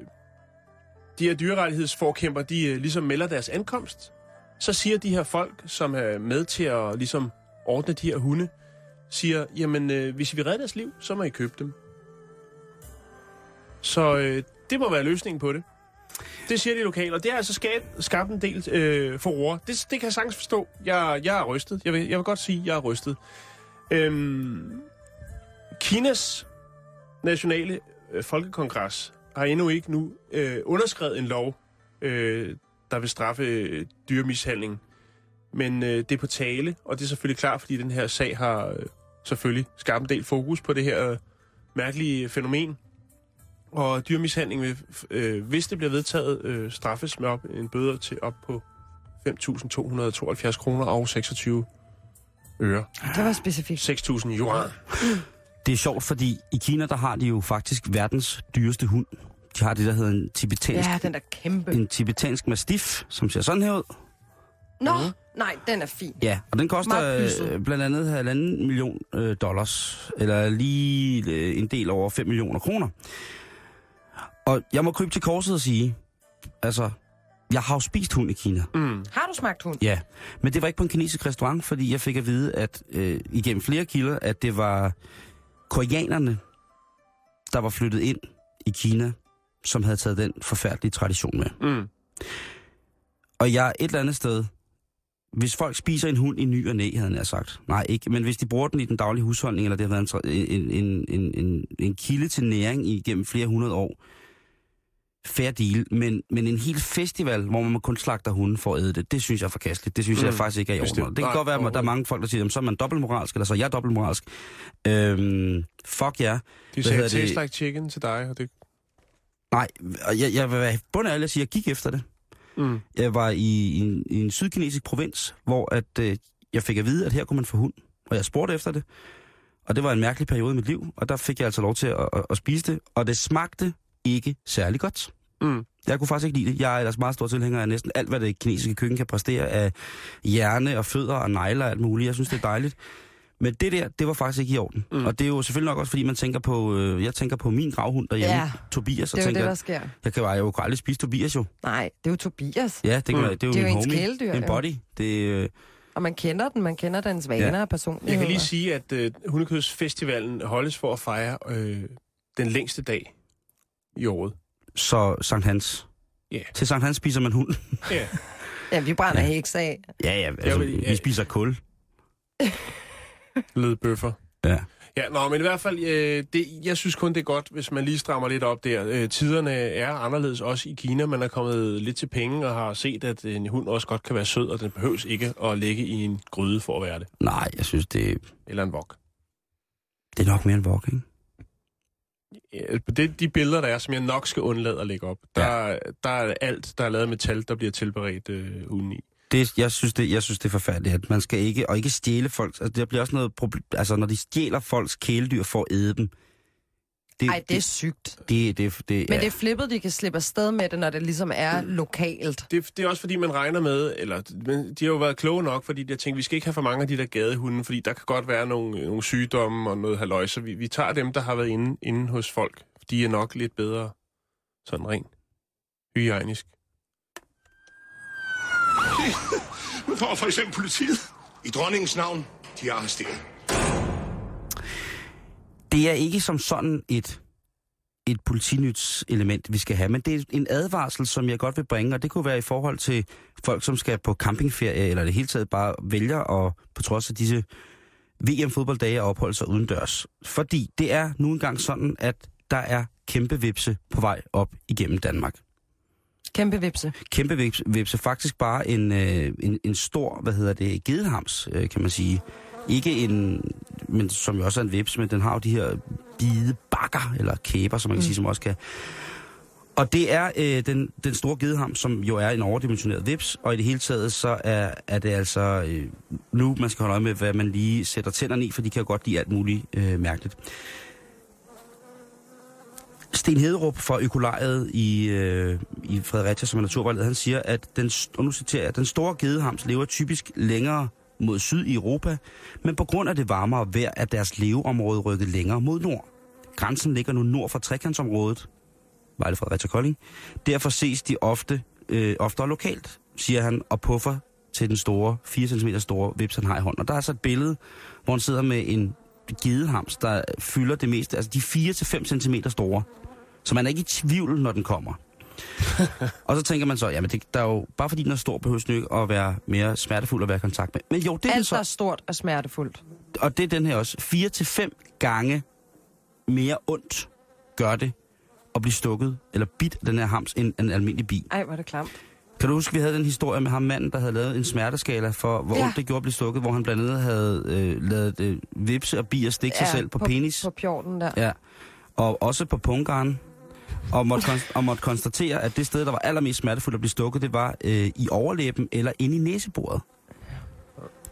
de her dyrerettighedsforkæmper, de øh, ligesom melder deres ankomst, så siger de her folk, som er med til at ligesom ordne de her hunde, siger, jamen, øh, hvis vi redder deres liv, så må I købe dem. Så øh, det må være løsningen på det. Det siger de lokale, og det har altså skabt, skabt en del øh, forroer. Det, det kan jeg sagtens forstå. Jeg, jeg er rystet. Jeg vil, jeg vil godt sige, at jeg er rystet. Øhm, Kinas nationale øh, folkekongres har endnu ikke nu øh, underskrevet en lov, øh, der vil straffe øh, dyremishandling. Men øh, det er på tale, og det er selvfølgelig klart, fordi den her sag har øh, selvfølgelig skabt en del fokus på det her øh, mærkelige fænomen. Og dyremishandling vil, øh, hvis det bliver vedtaget, øh, straffes med op, en bøde til op på 5.272 kroner og 26 øre. Det var specifikt. 6.000 yuan. Det er sjovt, fordi i Kina, der har de jo faktisk verdens dyreste hund. De har det, der hedder en tibetansk, Ja, den er kæmpe. en tibetansk mastiff, som ser sådan her ud. Nå, nej, den er fin. Ja, og den koster øh, blandt andet halvanden million øh, dollars, eller lige øh, en del over 5 millioner kroner. Og jeg må krybe til korset og sige, altså, jeg har jo spist hund i Kina. Mm. Har du smagt hund? Ja, men det var ikke på en kinesisk restaurant, fordi jeg fik at vide, at øh, igennem flere kilder, at det var koreanerne, der var flyttet ind i Kina, som havde taget den forfærdelige tradition med. Mm. Og jeg et eller andet sted, hvis folk spiser en hund i ny og næ, havde jeg sagt. Nej, ikke. Men hvis de bruger den i den daglige husholdning, eller det har været en, en, en, en, en, en kilde til næring igennem flere hundrede år, fair deal. Men, men en hel festival, hvor man kun slagter hunden for at æde det, det synes jeg er forkasteligt. Det synes mm. jeg faktisk ikke er i orden. Det kan Nej, godt være, at der er mange folk, der siger, "Jamen, så er man dobbeltmoralsk, eller så er jeg dobbeltmoralsk. Øhm, fuck ja. De Hvad sagde taste like chicken til dig, og det... Nej, og jeg, jeg vil være bund af alle at sige, at jeg gik efter det. Mm. Jeg var i, i, en, i en sydkinesisk provins, hvor at, øh, jeg fik at vide, at her kunne man få hund. Og jeg spurgte efter det. Og det var en mærkelig periode i mit liv, og der fik jeg altså lov til at, at, at spise det. Og det smagte ikke særlig godt. Mm. Jeg kunne faktisk ikke lide det. Jeg er ellers meget stor tilhænger af næsten alt, hvad det kinesiske køkken kan præstere af hjerne og fødder og negler og alt muligt. Jeg synes, det er dejligt. Men det der, det var faktisk ikke i orden. Mm. Og det er jo selvfølgelig nok også, fordi man tænker på, øh, jeg tænker på min gravhund derhjemme, Ja, Tobias, og Det er jo tænker, det, der sker. jeg kan jo, jeg jo aldrig spise Tobias jo. Nej, det er jo Tobias. Ja, det, kan, Mm. det er jo Det er jo en kæledyr, en jo. body. Det, øh, Og man kender den, man kender dens vaner Ja. og personlighed. Jeg kan lige sige, at øh, Hundekødsfestivalen holdes for at fejre øh, den længste dag i året. så Sankt Hans. Ja. Til Sankt Hans spiser man hund. Ja. *laughs* Ja, vi brænder Ja. heks af. ja, ja, altså, vil- ja. vi spiser kul. *laughs* Ledbøffer. Ja. Ja, nå, men i hvert fald, øh, det, jeg synes kun, det er godt, hvis man lige strammer lidt op der. Øh, tiderne er anderledes også i Kina. Man er kommet lidt til penge og har set, at en hund også godt kan være sød, og den behøves ikke at ligge i en gryde for at være det. Nej, jeg synes, det, Eller en vok. det er nok mere en vok, ikke? Ja, Det, de billeder, der er, som jeg nok skal undlade at lægge op, der, ja. der er alt, der er lavet med tal, der bliver tilberedt øh, hunden i. Det, jeg, synes det, jeg synes, det er forfærdeligt, at man skal ikke, og ikke stjæle folk. Altså, der bliver også noget problem, altså når de stjæler folks kæledyr for at æde dem. Det, Ej, det er sygt. Det, det, det, Men ja. det er flippet, de kan slippe afsted med det, når det ligesom er lokalt. Det, det er også fordi, man regner med, eller men de har jo været kloge nok, fordi de har tænkt, vi skal ikke have for mange af de der gadehunde, fordi der kan godt være nogle, nogle sygdomme og noget halløj, så vi, vi tager dem, der har været inde, inde hos folk. De er nok lidt bedre sådan rent hygiejnisk. *laughs* For for eksempel politiet. I dronningens navn, de er arresteret. Det er ikke som sådan et, et politinyts element, vi skal have, men det er en advarsel, som jeg godt vil bringe, og det kunne være i forhold til folk, som skal på campingferie, eller det hele taget bare vælger at, på trods af disse VM-fodbolddage, at opholde sig udendørs. Fordi det er nu engang sådan, at der er kæmpe vipse på vej op igennem Danmark. Kæmpe vipse. Kæmpe vipse, vipse faktisk bare en, øh, en, en stor, hvad hedder det, gedehams, øh, kan man sige. Ikke en, men som jo også er en vips, men den har jo de her bide bakker, eller kæber, som man kan mm. sige, som også kan. Og det er øh, den, den store gedeham, som jo er en overdimensioneret vips, og i det hele taget så er, er det altså øh, nu, man skal holde øje med, hvad man lige sætter tænderne i, for de kan jo godt lide alt muligt øh, mærkeligt. Sten Hederup fra Økolariet i, øh, i Fredericia, som er naturvejleder, han siger, at den, og nu citerer jeg, den store gedehams lever typisk længere mod syd i Europa, men på grund af det varmere vejr er deres leveområde rykket længere mod nord. Grænsen ligger nu nord for trekantsområdet, Vejle Fredericia Kolding. Derfor ses de ofte, øh, oftere lokalt, siger han, og puffer til den store, 4 cm store vips, han har i hånden. Og der er så et billede, hvor han sidder med en gedehams, der fylder det meste, altså de 4-5 cm store. Så man er ikke i tvivl, når den kommer. *laughs* og så tænker man så, jamen det, der er jo, bare fordi den er stor, behøver den ikke at være mere smertefuld at være i kontakt med. Men jo, det er Alt, der er så, stort og smertefuldt. og det er den her også. 4 til fem gange mere ondt gør det at blive stukket eller bidt den her hams end en almindelig bi. Ej, hvor er det klamt. Kan du huske, vi havde den historie med ham manden, der havde lavet en smerteskala for, hvor Ja. ja. ondt det gjorde at blive stukket, hvor han blandt andet havde øh, lavet øh, vipse og bier stikke sig selv på, på penis. På pjorten der. Ja, og også på pungaren. Og måtte, konst- og måtte konstatere, at det sted, der var allermest smertefuldt at blive stukket, det var øh, i overlæben eller inde i næseboret.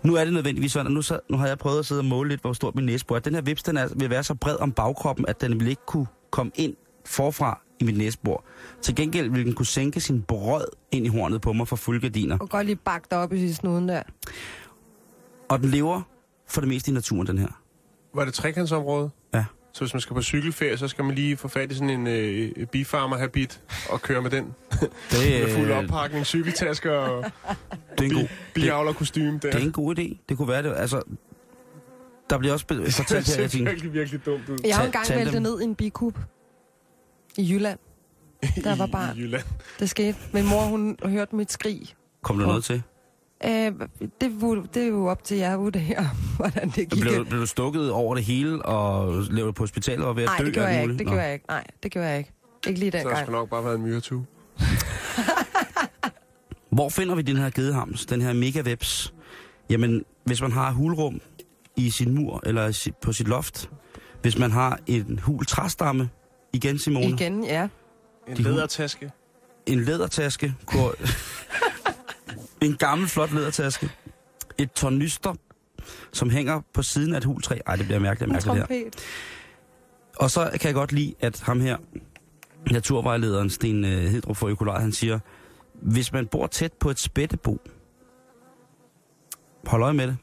Nu er det nødvendigvis sådan, at nu, så, nu har jeg prøvet at sidde og måle lidt, hvor stort min næsebor er. Den her vips, den er, vil være så bred om bagkroppen, at den vil ikke kunne komme ind forfra i mit næsebor. Til gengæld vil den kunne sænke sin brød ind i hornet på mig for fulde gardiner. Og godt lige bakke dig op i snuden der. Og den lever for det meste i naturen, den her. Var det trekantsområde? Ja. Så hvis man skal på cykelferie, så skal man lige få fat i sådan en øh, bifarmer-habit og køre med den. Det, *laughs* med fuld oppakning, cykeltasker og *laughs* det er en god, biavlerkostyme der. det er en god idé. Det kunne være det. Altså, der bliver også det fortalt her, *laughs* ser jeg tænker, virkelig, virkelig dumt ud. Jeg har engang væltet ned i en bikub. I Jylland. Der var barn. I Jylland. Det skete. Min mor, hun hørte mit skrig. kom der noget til? Øh, det, det er jo op til jer at vurdere, *laughs* hvordan det gik. Blev, blev du stukket over det hele og levet på hospitalet og ved at Nej, dø? det gjorde jeg ikke. Det gjorde jeg ikke. Nej, det gjorde jeg ikke. Ikke lige Så har dengang. sgu nok bare været en myretue. *laughs* Hvor finder vi den her gedehams, den her megawebs? Jamen, hvis man har hulrum i sin mur eller på sit loft, hvis man har en hul træstamme, igen Simone, Igen, ja. En De lædertaske. en lædertaske, hvor, *laughs* en gammel flot lædertaske, et tornyster, som hænger på siden af et hultræ. Ej, det bliver mærkeligt, mærkeligt det her. Og så kan jeg godt lide, at ham her, naturvejlederen Sten øh, Hedrup for Økolar, han siger, hvis man bor tæt på et spættebo, hold øje med det.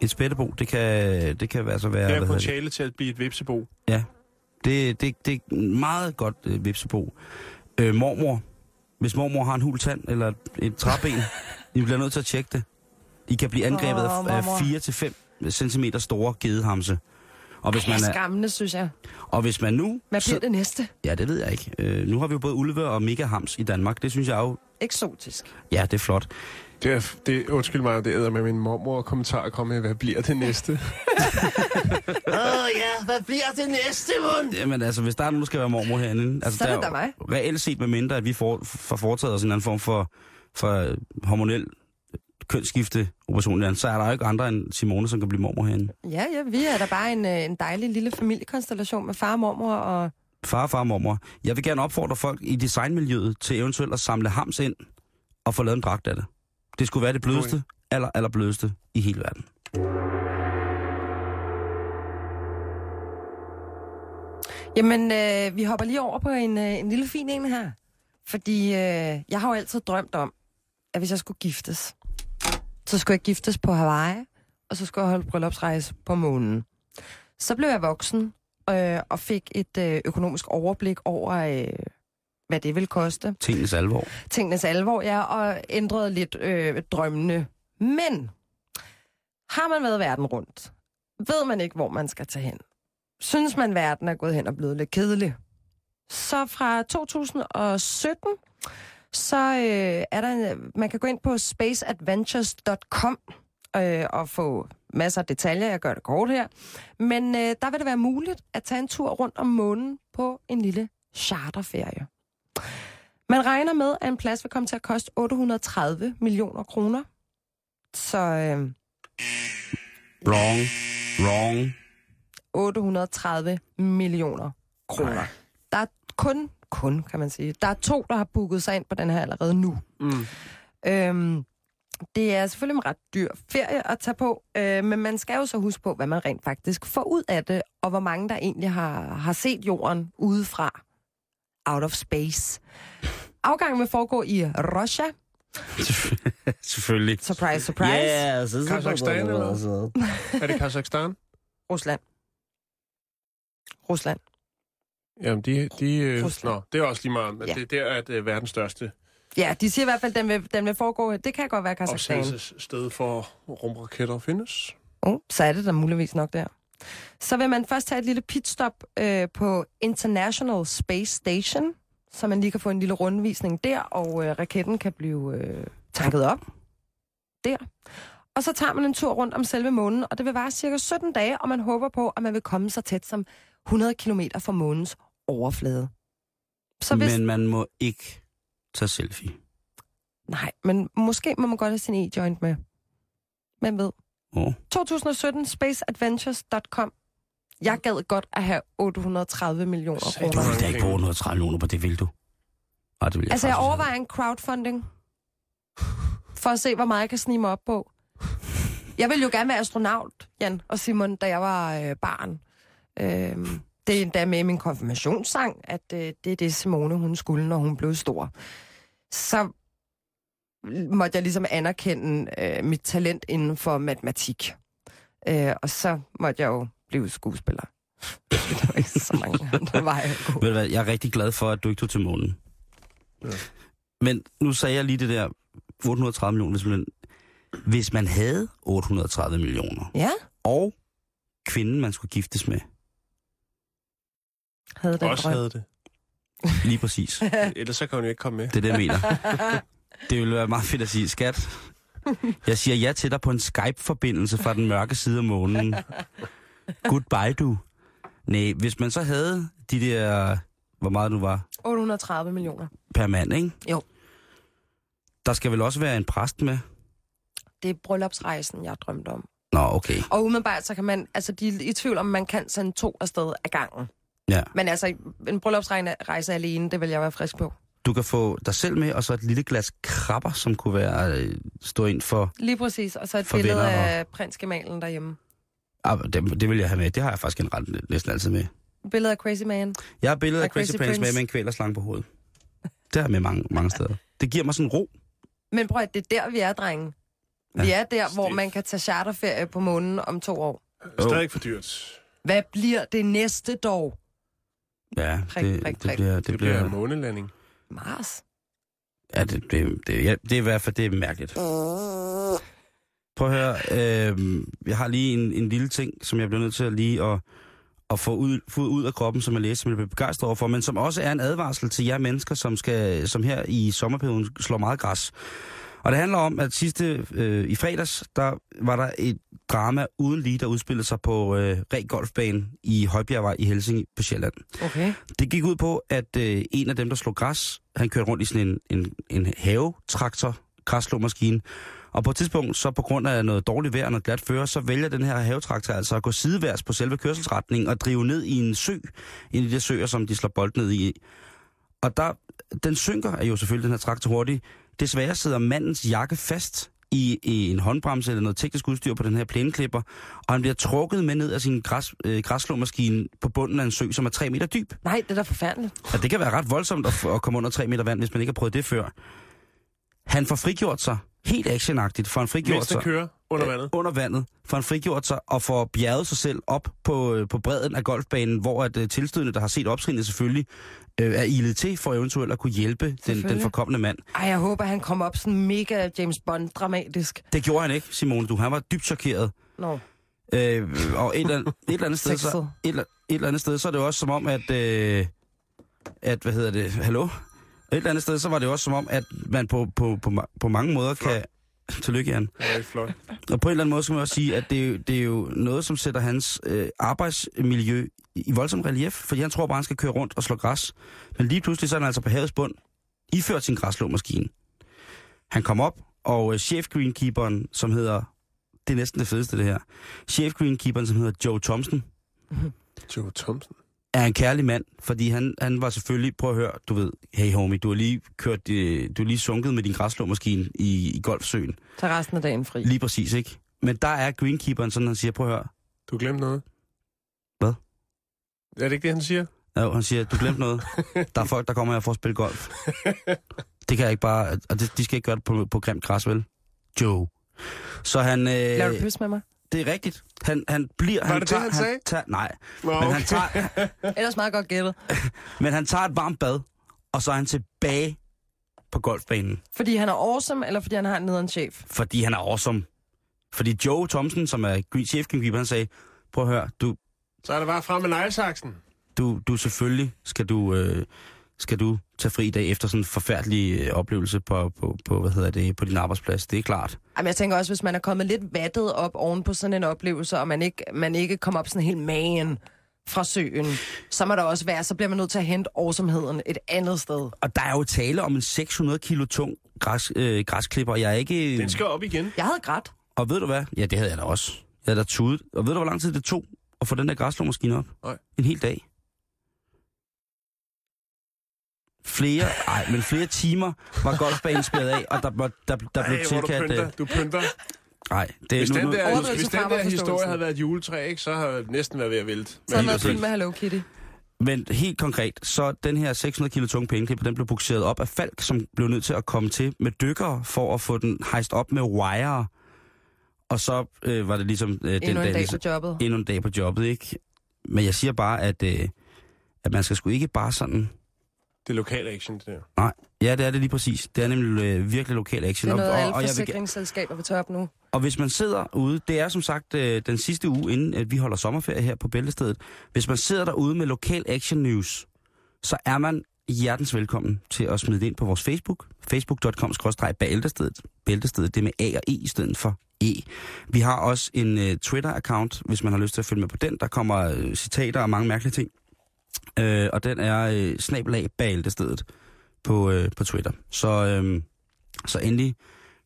Et spættebo, det kan, det kan altså være... Det er potentiale til at blive et vipsebo. Ja, det, det, det er meget godt øh, vipsebo. Øh, mormor, hvis mormor har en hul tand eller et, træben, *laughs* I bliver nødt til at tjekke det. I kan blive angrebet Åh, af, af mormor. 4-5 cm store gedehamse. Og hvis, man er er, skræmmende, synes jeg. og hvis man nu... Hvad bliver det næste? Ja, det ved jeg ikke. Øh, nu har vi jo både ulve og megahams i Danmark. Det synes jeg jo Eksotisk. Ja, det er flot. Det er, det, undskyld mig, det æder med min mormor kommentar at komme med, hvad bliver det næste? *laughs* Åh oh, ja, hvad bliver det næste mund? Jamen altså, hvis der er nogen, der skal være mormor herinde... Altså, Så er det der da mig. Reelt set med mindre, at vi får, får foretaget os en eller anden form for, for hormonel kønsskifte operation, så er der jo ikke andre end Simone, som kan blive mormor herinde. Ja, ja, vi er da bare en, øh, en dejlig lille familiekonstellation med far og mormor og... Far, far og mormor. Jeg vil gerne opfordre folk i designmiljøet til eventuelt at samle hams ind og få lavet en dragt af det. Det skulle være det blødeste, aller, aller blødeste i hele verden. Jamen, øh, vi hopper lige over på en, øh, en lille fin en her. Fordi øh, jeg har jo altid drømt om, at hvis jeg skulle giftes, så skulle jeg giftes på Hawaii, og så skulle jeg holde bryllupsrejse på månen. Så blev jeg voksen øh, og fik et øh, økonomisk overblik over, øh, hvad det ville koste. Tingens alvor. Tingenes alvor, ja, og ændrede lidt øh, drømmene. Men har man været verden rundt, ved man ikke, hvor man skal tage hen. Synes man, verden er gået hen og blevet lidt kedelig. Så fra 2017, så øh, er der en, man kan gå ind på spaceadventures.com øh, og få masser af detaljer. Jeg gør det kort her. Men øh, der vil det være muligt at tage en tur rundt om månen på en lille charterferie. Man regner med, at en plads vil komme til at koste 830 millioner kroner. Så øh, Wrong. Wrong. 830 millioner kroner. Der er kun, kun kan man sige, der er to, der har booket sig ind på den her allerede nu. Mm. Øhm, det er selvfølgelig en ret dyr ferie at tage på, øh, men man skal jo så huske på, hvad man rent faktisk får ud af det, og hvor mange der egentlig har, har set jorden udefra. Out of space. Afgangen vil foregå i Russia. *laughs* Selvfølgelig. Surprise, surprise. Ja, så Kazakhstan, eller? Er det Kazakhstan? Rusland. Rusland. Jamen, de... de øh, Rusland. nå, det er også lige meget, men Ja. det er der, at øh, verdens største Ja, de siger i hvert fald, at den vil, den vil foregå. Det kan godt være Kazakhstan. opsendelsessted for rumraketter findes. Oh, så er det der muligvis nok der. Så vil man først tage et lille pitstop øh, på International Space Station, så man lige kan få en lille rundvisning der, og øh, raketten kan blive øh, tanket op der. Og så tager man en tur rundt om selve månen, og det vil vare cirka 17 dage, og man håber på, at man vil komme så tæt som 100 km fra månens overflade. Så hvis... Men man må ikke tage selfie. Nej, men måske må man godt have sin e-joint med. Hvem ved? Oh. 2017, spaceadventures.com. Jeg gad godt at have 830 millioner kroner. Du vil da ikke bruge 130 millioner på det, vil du? Nej, det vil jeg Altså, jeg overvejer en crowdfunding. For at se, hvor meget jeg kan snige mig op på. Jeg ville jo gerne være astronaut, Jan og Simon, da jeg var øh, barn. Øhm, det er endda med i min konfirmationssang, at øh, det er det, Simone hun skulle, når hun blev stor. Så måtte jeg ligesom anerkende øh, mit talent inden for matematik. Øh, og så måtte jeg jo blive skuespiller. *laughs* der var ikke så mange andre veje at gå. Ved du hvad, jeg er rigtig glad for, at du ikke tog til månen. Ja. Men nu sagde jeg lige det der 830 millioner, hvis man, hvis man havde 830 millioner, Ja, og kvinden, man skulle giftes med, havde den Også drøm. havde det. lige præcis, *laughs* Ellers så kan hun jo ikke komme med. det er det, jeg mener. *laughs* Det ville være meget fedt at sige, skat, jeg siger ja til dig på en Skype-forbindelse fra den mørke side af månen. Goodbye, du. Nej, hvis man så havde de der, hvor meget nu var, 830 millioner. per mand, ikke? Jo. Der skal vel også være en præst med? Det er bryllupsrejsen, jeg drømte om. Nå, okay. Og umiddelbart, så kan man, altså de er i tvivl om, man kan sende to afsted ad gangen. Ja. Men altså, en bryllupsrejse alene, det vil jeg være frisk på. Du kan få dig selv med, og så et lille glas krabber, som kunne være øh, stå ind for... Lige præcis. Og så et billede og- af prins Gemalen derhjemme. Ah, det, det vil jeg have med. Det har jeg faktisk generelt næsten altid med. Et billede af Crazy Man. Jeg har billeder af Af Crazy, Crazy Prince med, med en kvælerslange på hovedet. Det har jeg med mange, mange steder. Det giver mig sådan ro. Men prøv at det er der, vi er, drenge. Vi er der, hvor man kan tage charterferie på månen om to år. Stadig for dyrt. Hvad bliver det næste dog? Ja, Prik, det, prik, det, prik. bliver... Det, Det bliver bliver månelanding. Mars. ja, det, det, det, ja, det er i hvert fald det er mærkeligt. Prøv at høre. Øh, jeg har lige en, en lille ting, som jeg bliver nødt til at lige at, at få ud, få ud af kroppen, som jeg læser, som jeg bliver begejstret overfor, men som også er en advarsel til jer mennesker, som, skal, som her i sommerperioden slår meget græs. Og det handler om, at sidste øh, i fredags, der var der et drama uden lige, der udspillede sig på øh, Reg Golfbane i Højbjergvej i Helsinge på Sjælland. Okay. Det gik ud på, at øh, en af dem, der slog græs, han kørte rundt i sådan en, en, en havetraktor, græsslåmaskine, og på et tidspunkt, så på grund af noget dårligt vejr og noget glat føre, så vælger den her havetraktor altså at gå sideværs på selve kørselsretningen og drive ned i en sø, en af de søer, som de slår bold ned i. Og der, den synker er jo selvfølgelig den her traktor hurtigt. Desværre sidder mandens jakke fast i, i en håndbremse eller noget teknisk udstyr på den her plæneklipper, og han bliver trukket med ned af sin græs, øh, græsslåmaskine på bunden af en sø, som er 3 meter dyb. Nej, det er da forfærdeligt. Ja, det kan være ret voldsomt at, at komme under 3 meter vand, hvis man ikke har prøvet det før. Han får frigjort sig helt actionagtigt, for han frigjort Mens sig kører under vandet. under vandet, for han frigjort sig og får bjerget sig selv op på, øh, på bredden af golfbanen, hvor at uh, tilstødende, der har set optrinnet selvfølgelig, øh, er ilet til for eventuelt at kunne hjælpe den, den forkommende mand. Ej, jeg håber, han kommer op sådan mega James Bond-dramatisk. Det gjorde han ikke, Simone. Du, han var dybt chokeret. Nå, Øh, og et eller, andet, et eller andet sted, så, et, et eller andet sted, så er det jo også som om, at, øh, at hvad hedder det, hallo? Et eller andet sted, så var det også som om, at man på, på, på, på mange måder kan... Tillykke, Jan. Rigtig flot. Og på en eller anden måde skal man også sige, at det, er det er jo noget, som sætter hans øh, arbejdsmiljø i, voldsom relief, fordi han tror bare, han skal køre rundt og slå græs. Men lige pludselig så er han altså på havets bund, iført sin græsslåmaskine. Han kom op, og øh, chef greenkeeperen, som hedder, det er næsten det fedeste det her, chef greenkeeperen, som hedder Joe Thompson, Joe Thompson. Er en kærlig mand, fordi han, han var selvfølgelig, prøv at høre, du ved, hey homie, du har lige kørt, øh, du har lige sunket med din græsslåmaskine i, i Golfsøen. tag resten af dagen fri. Lige præcis, ikke? Men der er greenkeeperen sådan, han siger, prøv at høre, Du glemte noget. Hvad? Er det ikke det, han siger? Ja, han siger, du glemte noget. Der er folk, der kommer her for at spille golf. Det kan jeg ikke bare... Og det, de skal ikke gøre det på, på grimt græs, vel? Joe. Så han... Øh, Laver du pys med mig? Det er rigtigt. Han, han bliver... Var han det det, han sagde? Tager, nej, Nå, men, han tager, *laughs* Ellers meget godt gættet. *laughs* men han tager et varmt bad, og så er han tilbage på golfbanen, Fordi han er awesome, eller fordi han har en nederen chef? fordi han er awesome. Fordi Joe Thompson, som er chef han sagde, prøv at høre, du, Så er det bare frem med neglesaksen. du, du selvfølgelig skal du, øh, skal du tage fri i dag efter sådan en forfærdelig øh, oplevelse på, på, på, hvad hedder det, på din arbejdsplads. Det er klart. Jamen, jeg tænker også, hvis man er kommet lidt vattet op oven på sådan en oplevelse, og man ikke, man ikke kommer op sådan helt magen fra søen, så må der også være, så bliver man nødt til at hente årsomheden et andet sted. Og der er jo tale om en 600 kilo tung græs, øh, græsklipper, jeg er ikke... Den skal op igen. Jeg havde grædt. Og ved du hvad? Ja, det havde jeg da også. Jeg havde da tudet. Og ved du, hvor lang tid det tog at få den der græsslåmaskine op? Nej. En hel dag. Flere, ej, men flere timer var golfbanen spillet af, og der, var- der, der Ej, blev hvor du tilkaldt... pynter. øh, Du pynter. Nej, det Hvis er den nu, nu, der, Overdrivelse hvis den der historie havde været et juletræ, ikke, så har jeg næsten været ved at vælte. Så havde fyldt med Hello Kitty. Men helt konkret, så den her 600 kilo tunge pæneklipper, den blev bukseret op af Falk, som blev nødt til at komme til med dykkere for at få den hejst op med wire. Og så øh, var det ligesom øh, den Endnu en dag ligesom- på jobbet. endnu en dag på jobbet, ikke? Men jeg siger bare, at, øh, at man skal sgu ikke bare sådan... Det er lokal action, det der. Nej, ja, det er det lige præcis. Det er nemlig øh, virkelig lokal action. Det er noget, og, alle og, jeg vil, forsikringsselskaber vil tage op nu. og hvis man sidder ude, det er som sagt øh, den sidste uge, inden at vi holder sommerferie her på Bæltestedet. Hvis man sidder derude med lokal action news, så er man hjertens velkommen til at smide det ind på vores Facebook. facebook.com-bæltestedet. Bæltestedet, det er med A og E i stedet for E. Vi har også en uh, Twitter-account, hvis man har lyst til at følge med på den. Der kommer uh, citater og mange mærkelige ting. Uh, og den er uh, snabelag bæltestedet på, uh, på Twitter. Så, uh, så endelig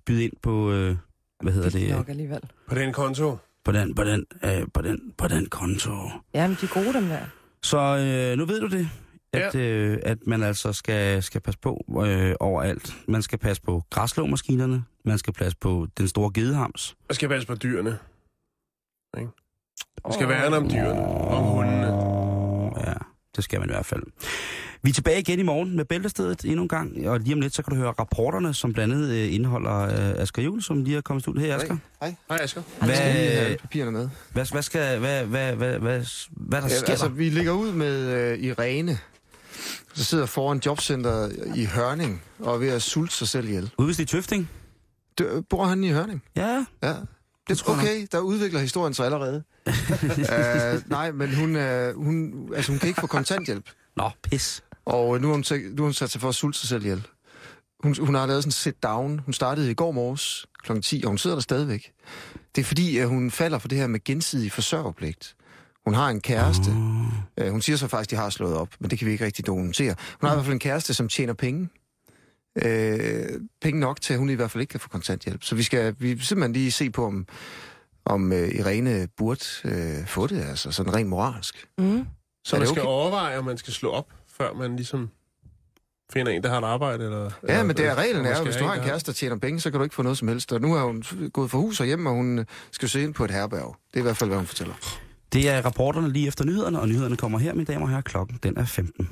byd ind på, uh, hvad hedder Det det, nok alligevel. På den konto. på den, på den, uh, på den, på den konto. Jamen, de er gode, dem der. Så øh, nu ved du det, at, ja. øh, at man altså skal, skal passe på øh, overalt. Man skal passe på græsslåmaskinerne, man skal passe på den store gedehams. Og skal passe på dyrene. Ikke? Man skal værne om dyrene. Om hundene. Det skal man i hvert fald. Vi er tilbage igen i morgen med Bæltestedet endnu en gang, og lige om lidt, så kan du høre rapporterne, som blandt andet øh, indeholder øh, Asger Juhl, som lige er kommet ud her, Asger. Hej. Hej, Asger. Skal vi lige have Hvad, papirerne med? hvad, hvad, skal, hvad, hvad, hvad, hvad, hvad der Ja, sker altså, vi ligger ud med øh, Irene, der sidder foran jobcenter i Hørning og er ved at sulte sig selv ihjel. Udvist i Tøfting? Dø, bor han i Hørning? Ja, Ja. Det tror jeg Okay, der udvikler historien sig allerede. uh, *laughs* nej, men hun, uh, hun, altså, hun kan ikke få kontanthjælp. Nå, pis. Og øh, nu har hun, tæ- nu har hun sat sig for at sulte sig selv ihjel. Hun, hun har lavet sådan en sit-down. Hun startede i går morges kl. 10, og hun sidder der stadigvæk. Det er fordi, at hun falder for det her med gensidig forsørgerpligt. Hun har en kæreste. Uh, hun siger så faktisk, at de har slået op, men det kan vi ikke rigtig dokumentere. Hun har i hvert fald en kæreste, som tjener penge. Uh, penge nok til, at hun i hvert fald ikke kan få kontanthjælp. Så vi skal vi simpelthen lige se på, om, om uh, Irene burde uh, få det, altså sådan rent moralsk. Mm. Så man det skal okay? overveje, om man skal slå op, før man ligesom finder en, der har et arbejde? Eller, Ja, men det er eller- reglen eller er, at hvis du har en kæreste, der tjener penge, så kan du ikke få noget som helst. Og nu er hun gået for hus og hjem, og hun skal søge ind på et herberg. Det er i hvert fald, hvad hun fortæller. Det er rapporterne lige efter nyhederne, og nyhederne kommer her, mine damer og herrer. Klokken den er 15.